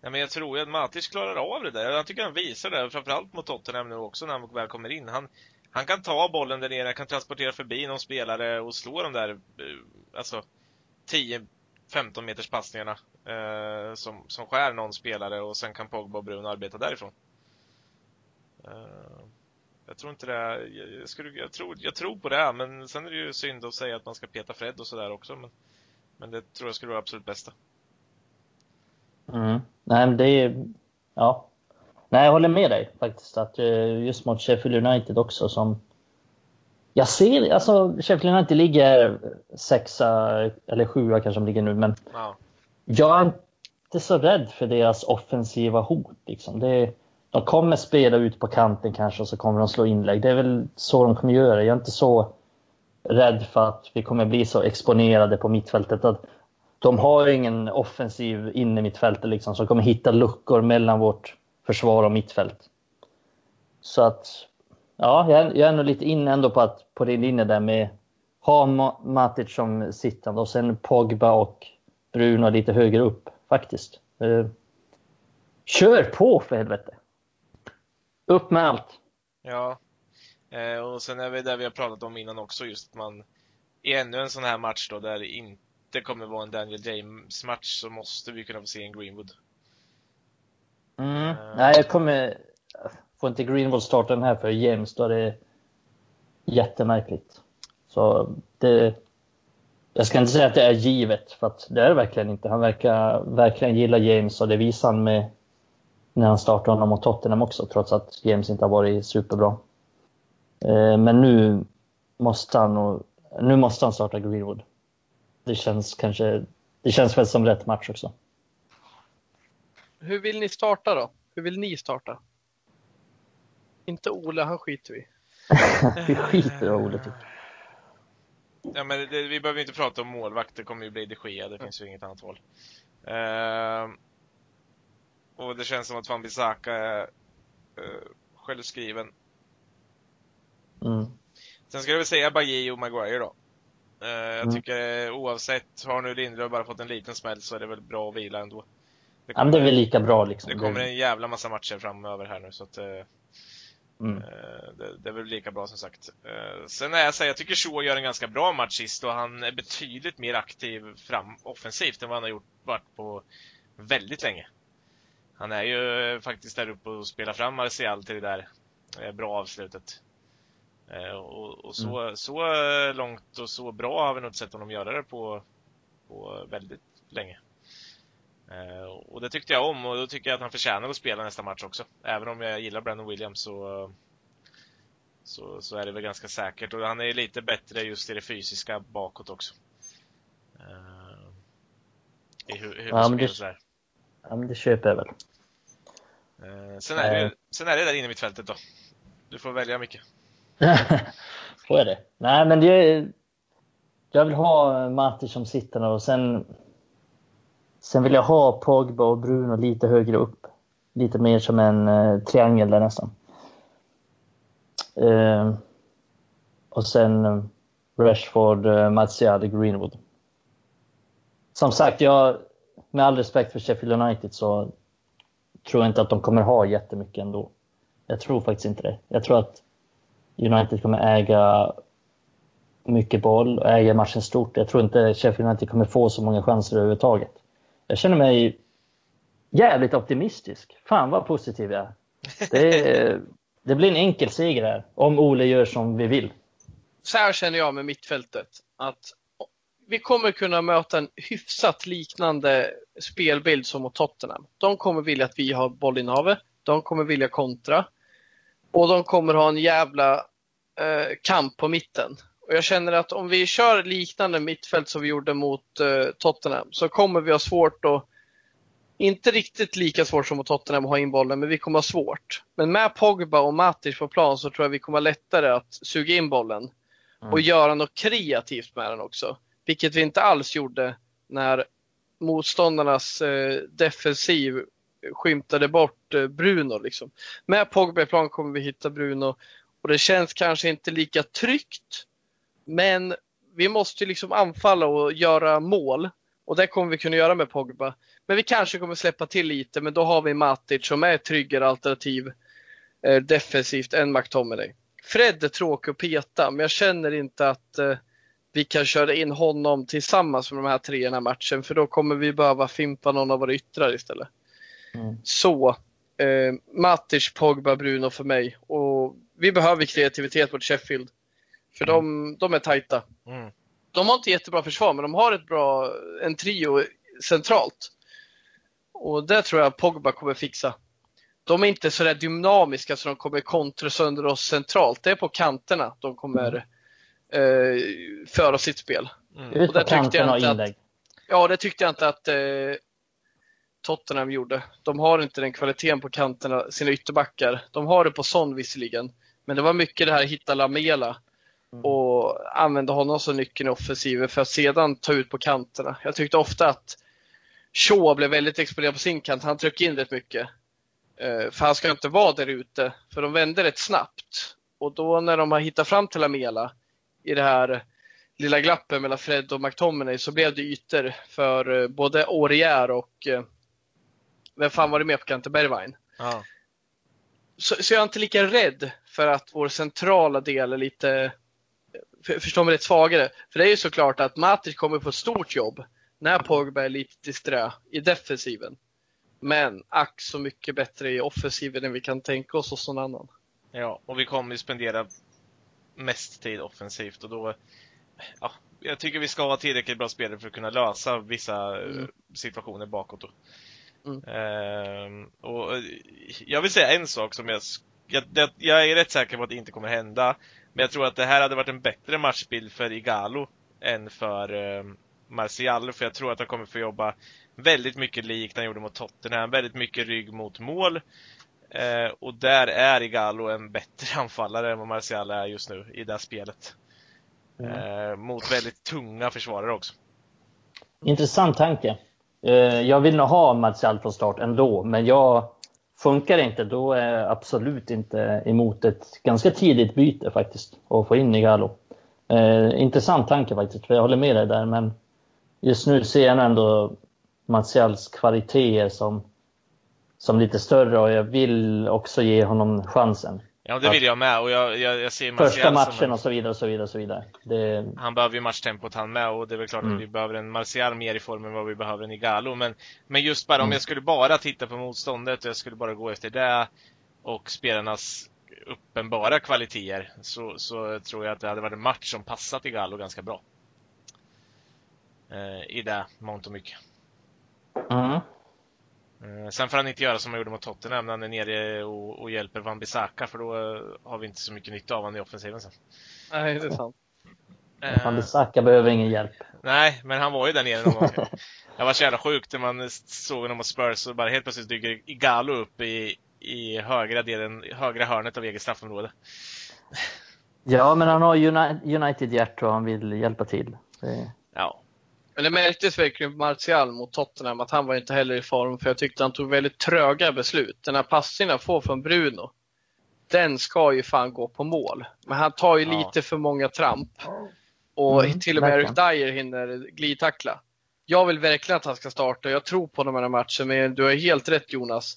ja, men jag tror att Matic klarar av det där. Jag tycker han visar det, framförallt mot Tottenham nu också när han väl kommer in. Han, han kan ta bollen där nere, kan transportera förbi någon spelare och slå de där, eh, alltså 10-15 meters passningarna eh, som, som skär någon spelare och sen kan Pogba och Bruno arbeta därifrån. Eh, jag tror inte det, jag, jag, skulle, jag, tror, jag tror på det, men sen är det ju synd att säga att man ska peta Fred och sådär också, men, men det tror jag skulle vara absolut bästa. Mm. Nej, men det är... Ja. Nej, jag håller med dig faktiskt. Att eh, just mot Sheffield United också som... Jag ser, alltså Sheffield United ligger sexa eller sjua kanske de ligger nu, men Ja. jag är inte så rädd för deras offensiva hot. Liksom. Det, de kommer spela ut på kanten kanske och så kommer de slå inlägg. Det är väl så de kommer göra. Jag är inte så rädd för att vi kommer bli så exponerade på mittfältet. Att de har ingen offensiv inne mittfältet liksom, som kommer hitta luckor mellan vårt försvar och mittfält. Så att, ja, jag är, jag är nog lite inne ändå på, att, på din linje där med ha Matic som sittande och sen Pogba och Bruno lite högre upp faktiskt. Eh, kör på för helvete! Upp med allt! Ja. Eh, och sen är vi där vi har pratat om innan också, just att man i ännu en sån här match då, där det inte kommer vara en Daniel James-match, så måste vi kunna få se en Greenwood. Mm. Nej, jag kommer... Får inte Greenwald starta den här för James, då är det jättemärkligt. Så det... Jag ska inte säga att det är givet, för det är det verkligen inte. Han verkar verkligen gilla James och det visar han med när han startade honom mot Tottenham också, trots att James inte har varit superbra. Eh, Men nu måste han, nu måste han starta Greenwood. Det känns kanske... Det känns väl som rätt match också. Hur vill ni starta då? Hur vill ni starta? Inte Ole, han skiter vi. Vi skiter i Olle tycker. Ja, men det, vi behöver inte prata om målvakt, det kommer ju bli de Gea, det finns ju inget annat val. Eh, och det känns som att Van Bissaka är eh, självskriven. Mm. Sen ska jag väl säga Bajie och Maguire då. Eh, jag Mm. tycker oavsett, har nu Lindelöf bara fått en liten smäll så är det väl bra att vila ändå. Det, kommer, ja, det är väl lika bra liksom. Det kommer en jävla massa matcher framöver här nu så att eh, mm. Eh, det, det, är väl lika bra som sagt. Eh, sen är jag här, jag tycker Shaw gör en ganska bra match sist och han är betydligt mer aktiv fram offensivt än vad han har gjort varit på väldigt länge. Han är ju faktiskt där uppe och spelar fram Martial till det där bra avslutet. Och, och så, mm. så långt och så bra har vi nog inte sett honom göra det på, på väldigt länge. Eh, och det tyckte jag om och då tycker jag att han förtjänar att spela nästa match också. Även om jag gillar Brandon Williams så, så, så är det väl ganska säkert. Och han är lite bättre just i det fysiska bakåt också. Uh, I hu ja, men det, ja, men det köper jag väl. Uh, sen, är det, sen är det där inne i mitt fältet då. Du får välja Micke. får jag det? Nej, men det, jag vill ha Matti som sitter och sen Sen vill jag ha Pogba och Bruno lite högre upp. Lite mer som en eh, triangel där nästan. Eh, och sen eh, Rashford, eh, Martial, Greenwood. Som sagt, jag, med all respekt för Sheffield United så tror jag inte att de kommer ha jättemycket ändå. Jag tror faktiskt inte det. Jag tror att United kommer äga mycket boll och äga matchen stort. Jag tror inte Sheffield United kommer få så många chanser överhuvudtaget. Jag känner mig jävligt optimistisk. Fan vad positiv jag är. Det, det blir en enkel seger här, om Ole gör som vi vill. Så här känner jag med mittfältet. Att vi kommer kunna möta en hyfsat liknande spelbild som mot Tottenham. De kommer vilja att vi har bollinnehavet. De kommer vilja kontra. Och de kommer ha en jävla eh, kamp på mitten. Och jag känner att om vi kör liknande mittfält som vi gjorde mot eh, Tottenham så kommer vi ha svårt att, inte riktigt lika svårt som mot Tottenham att ha in bollen, men vi kommer ha svårt. Men med Pogba och Matic på plan så tror jag vi kommer ha lättare att suga in bollen mm. och göra något kreativt med den också. Vilket vi inte alls gjorde när motståndarnas eh, defensiv skymtade bort eh, Bruno. Liksom. Med Pogba i plan kommer vi hitta Bruno och det känns kanske inte lika tryggt men vi måste liksom anfalla och göra mål. Och det kommer vi kunna göra med Pogba. Men vi kanske kommer släppa till lite, men då har vi Matic som är ett tryggare alternativ eh, defensivt än McTominay. Fred är tråkig att peta, men jag känner inte att eh, vi kan köra in honom tillsammans med de här tre i den här matchen, för då kommer vi behöva fimpa någon av våra yttrar istället. Mm. Så, eh, Matic, Pogba, Bruno för mig. Och vi behöver kreativitet mot Sheffield. För de, de är tajta. Mm. De har inte jättebra försvar, men de har ett bra, en trio centralt. Och det tror jag Pogba kommer fixa. De är inte så där dynamiska så de kommer kontra sönder oss centralt. Det är på kanterna de kommer eh, föra sitt spel. Mm. Ut på kanterna och inlägg. Att, ja, det tyckte jag inte att eh, Tottenham gjorde. De har inte den kvaliteten på kanterna, sina ytterbackar. De har det på sån visserligen. Men det var mycket det här hitta Lamela Mm. Och använda honom som nyckeln i offensiven för att sedan ta ut på kanterna. Jag tyckte ofta att Shaw blev väldigt exponerad på sin kant. Han tryckte in rätt mycket. Eh, för han ska inte vara där ute, för de vände rätt snabbt. Och då när de har hittat fram till Lamela i det här lilla glappet mellan Fred och McTominay så blev det ytor för eh, både Aurier och eh, vem fan var det med på kanten? Bergwijn. Ja. Så, så jag är inte lika rädd för att vår centrala del är lite förstår mig rätt svagare. För det är ju såklart att Matic kommer få ett stort jobb när Pogba är lite disträ i defensiven. Men ack så mycket bättre i offensiven än vi kan tänka oss hos någon annan. Ja, och vi kommer ju spendera mest tid offensivt och då, ja, jag tycker vi ska ha tillräckligt bra spelare för att kunna lösa vissa mm. Eh, situationer bakåt. Mm. Ehm, och eh, jag vill säga en sak som jag, jag, jag är rätt säker på att det inte kommer hända. Men jag tror att det här hade varit en bättre matchbild för Igalo än för eh, Martial, för jag tror att han kommer få jobba väldigt mycket likt han gjorde mot Tottenham, väldigt mycket rygg mot mål. Eh, och där är Igalo en bättre anfallare än vad Martial är just nu i det här spelet. Mm. Eh, mot väldigt tunga försvarare också. Intressant tanke. Eh, jag vill nog ha Martial från start ändå, men jag Funkar det inte, då är jag absolut inte emot ett ganska tidigt byte faktiskt och få in Igalo. Eh, intressant tanke faktiskt, för jag håller med dig där, men just nu ser jag ändå Martials kvaliteter som, som lite större och jag vill också ge honom chansen. Ja, det vill jag med. Och jag, jag, jag ser Första matchen en... och så vidare och så vidare. Och så vidare. Det... Han behöver ju matchtempot han med och det är väl klart mm. att vi behöver en Martial mer i form än vad vi behöver en Igalo. Men, men just bara mm. om jag skulle bara titta på motståndet och jag skulle bara gå efter det och spelarnas uppenbara kvaliteter så, så tror jag att det hade varit en match som passat Igalo ganska bra. Eh, I det mångt och mycket. Mm. Eh, sen får han inte göra som han gjorde mot Tottenham när han är nere och, och hjälper Van Bissaka för då eh, har vi inte så mycket nytta av honom i offensiven sen. Nej, det är sant. Eh, Van Bissaka behöver ingen hjälp. Nej, men han var ju där nere någon gång. Jag var så jävla sjukt när man såg honom mot Spurs och bara helt plötsligt dyker Igalo upp i, i högra, delen, högra hörnet av eget straffområde. Ja, men han har United-hjärta och han vill hjälpa till. Det... Ja, men det märktes verkligen på Martial mot Tottenham att han var inte heller i form för jag tyckte han tog väldigt tröga beslut. Den här passningen han får från Bruno, den ska ju fan gå på mål. Men han tar ju ja. lite för många tramp. Och mm, till och med Eric Dyer hinner glidtackla. Jag vill verkligen att han ska starta. Jag tror på de här matcherna, men du har helt rätt Jonas.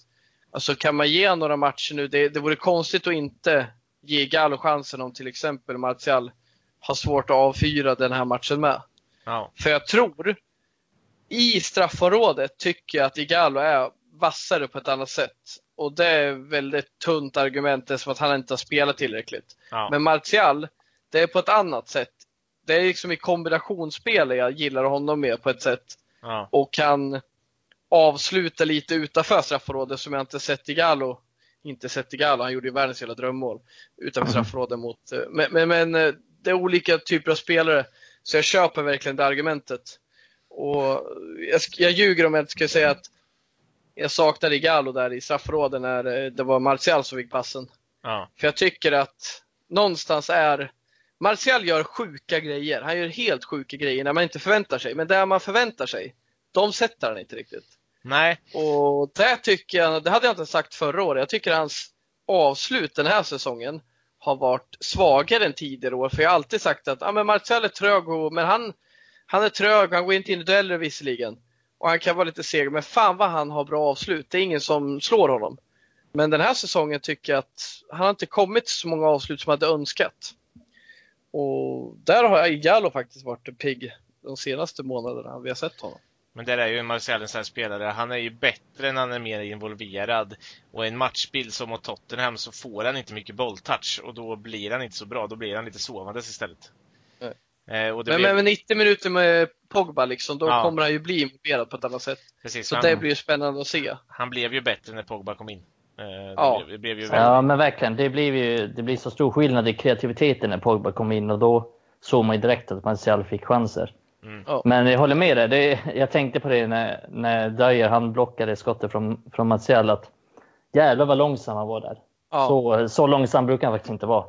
Alltså kan man ge några matcher nu, det, det vore konstigt att inte ge Gallo chansen om till exempel Martial har svårt att avfyra den här matchen med. Ja. För jag tror, i straffområdet tycker jag att Igalo är vassare på ett annat sätt. Och det är väldigt tunt argument eftersom att han inte har spelat tillräckligt. Ja. Men Martial, det är på ett annat sätt. Det är liksom i kombinationsspel jag gillar honom med på ett sätt. Ja. Och kan avsluta lite utanför straffområdet som jag inte sett Igalo. Inte sett Igalo, han gjorde ju världens jävla drömmål utanför mm. straffområdet mot. Men, men, men eh, det är olika typer av spelare. Så jag köper verkligen det argumentet. Och jag, jag ljuger om jag inte ska säga att jag saknade Igalo där i straffområdet när eh, det var Martial som fick passen. Ja. För jag tycker att någonstans är Martial gör sjuka grejer. Han gör helt sjuka grejer när man inte förväntar sig. Men där man förväntar sig, de sätter han inte riktigt. Nej. Och det tycker jag, det hade jag inte sagt förra året. Jag tycker hans avslut den här säsongen har varit svagare än tidigare år. För jag har alltid sagt att ah, men Martial är trög, och, men han, han är trög, han går inte in i dueller visserligen. Och han kan vara lite seg, men fan vad han har bra avslut. Det är ingen som slår honom. Men den här säsongen tycker jag att han har inte kommit så många avslut som han hade önskat. Och där har Jallo faktiskt varit pigg de senaste månaderna vi har sett honom. Men där är ju Marcel en sån här spelare. Han är ju bättre när han är mer involverad. Och i en matchbild som mot Tottenham så får han inte mycket bolltouch och då blir han inte så bra. Då blir han lite sovandes istället. Eh, men, blev... men 90 minuter med Pogba liksom, då ja. kommer han ju bli involverad på ett annat sätt. Precis, så han... det blir spännande att se. Han blev ju bättre när Pogba kom in. Eh, ja. Det blev, det blev ja, men verkligen. Det blir ju det blir så stor skillnad i kreativiteten när Pogba kom in och då såg man ju direkt att Martial fick chanser. Mm. Men jag håller med dig. Det, jag tänkte på det när, när Dyer han blockade skottet från, från Martial. Att jävlar vad långsam han var där. Ja. Så, så långsam brukar han faktiskt inte vara.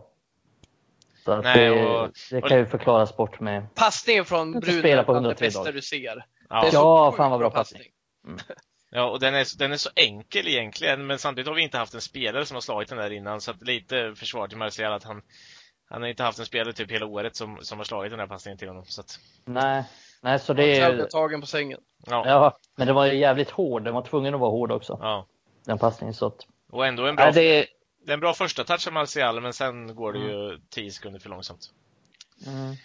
Så Nej, det, och, det kan ju förklaras bort med... Passningen från Bruno är det bästa du ser. Ja, ja fan vad bra passning. Mm. Ja, och den är, den är så enkel egentligen, men samtidigt har vi inte haft en spelare som har slagit den där innan, så att lite försvar till Martial att han, han har inte haft en spelare typ hela året som, som har slagit den här passningen till honom. Så att... Nej, nej, så det är... tagen på sängen. Ja. ja, men det var ju jävligt hård. Den var tvungen att vara hård också. Ja. Den passningen. Så att... Och ändå en bra, nej, det... det är en bra första touch av Martial, men sen går det mm. ju 10 sekunder för långsamt. Mm.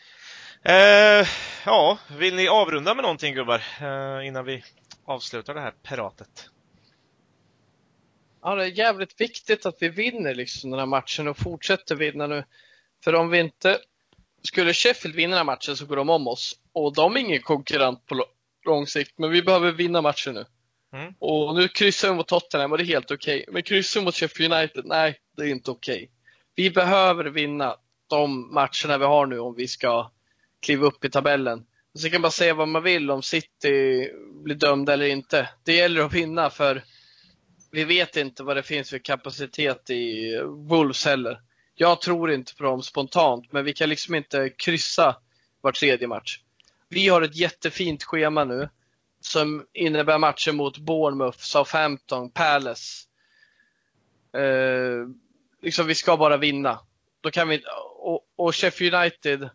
Eh, ja, vill ni avrunda med någonting gubbar? Eh, innan vi avslutar det här piratet. Ja, det är jävligt viktigt att vi vinner liksom den här matchen och fortsätter vinna nu. För om vi inte skulle Sheffield vinna den här matchen så går de om oss. Och de är ingen konkurrent på lång sikt, men vi behöver vinna matchen nu. Mm. Och nu kryssar vi mot Tottenham och det är helt okej. Okay. Men kryssar mot Sheffield United, nej, det är inte okej. Okay. Vi behöver vinna de matcherna vi har nu om vi ska kliva upp i tabellen. Och så kan man säga vad man vill om City blir dömda eller inte. Det gäller att vinna för vi vet inte vad det finns för kapacitet i Wolves heller. Jag tror inte på dem spontant, men vi kan liksom inte kryssa var tredje match. Vi har ett jättefint schema nu som innebär matcher mot Bournemouth, Southampton, Palace. Eh, liksom vi ska bara vinna. Då kan vi, och, och Sheffield United,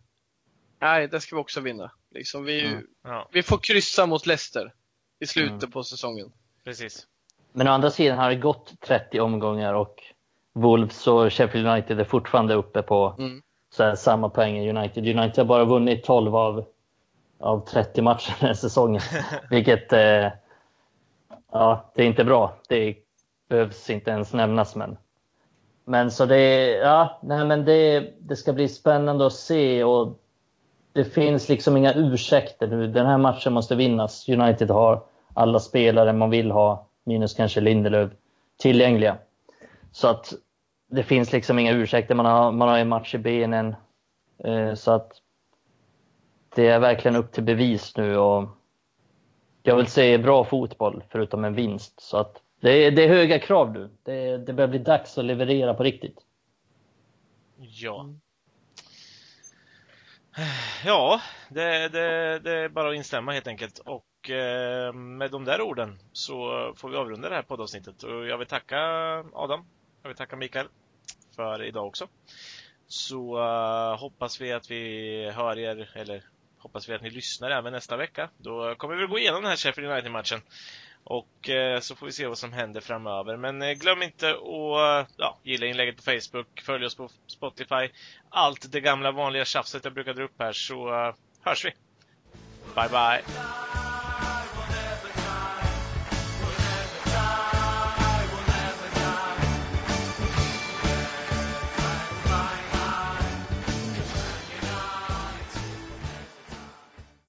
nej det ska vi också vinna. Liksom vi, mm. ja. vi får kryssa mot Leicester. i slutet på säsongen. Precis. Men å andra sidan har det gått 30 omgångar och Wolves och Sheffield United är fortfarande uppe på Mm. här, samma poäng United. United har bara vunnit 12 av, av 30 matcher den här säsongen. Vilket, eh, ja, det är inte bra. Det behövs inte ens nämnas. Men, men så det, ja, nej, men det, det ska bli spännande att se och det finns liksom inga ursäkter nu. Den här matchen måste vinnas. United har alla spelare man vill ha, minus kanske Lindelöf, tillgängliga. Så att det finns liksom inga ursäkter. Man har, man har en match i benen. Eh, så att det är verkligen upp till bevis nu. Och jag vill se bra fotboll förutom en vinst. Så att det, är, det är höga krav nu. Det, det börjar bli dags att leverera på riktigt. Ja. Ja, det, det, det är bara att instämma helt enkelt. Och eh, med de där orden så får vi avrunda det här poddavsnittet. Och jag vill tacka Adam, jag vill tacka Mikael för idag också. Så uh, hoppas vi att vi hör er, eller hoppas vi att ni lyssnar även nästa vecka. Då kommer vi gå igenom den här Sheffield United-matchen. Och eh, så får vi se vad som händer framöver. Men eh, glöm inte att eh, ja, gilla inlägget på Facebook, följ oss på Spotify. Allt det gamla vanliga tjafset jag brukar dra upp här så eh, hörs vi. Bye bye!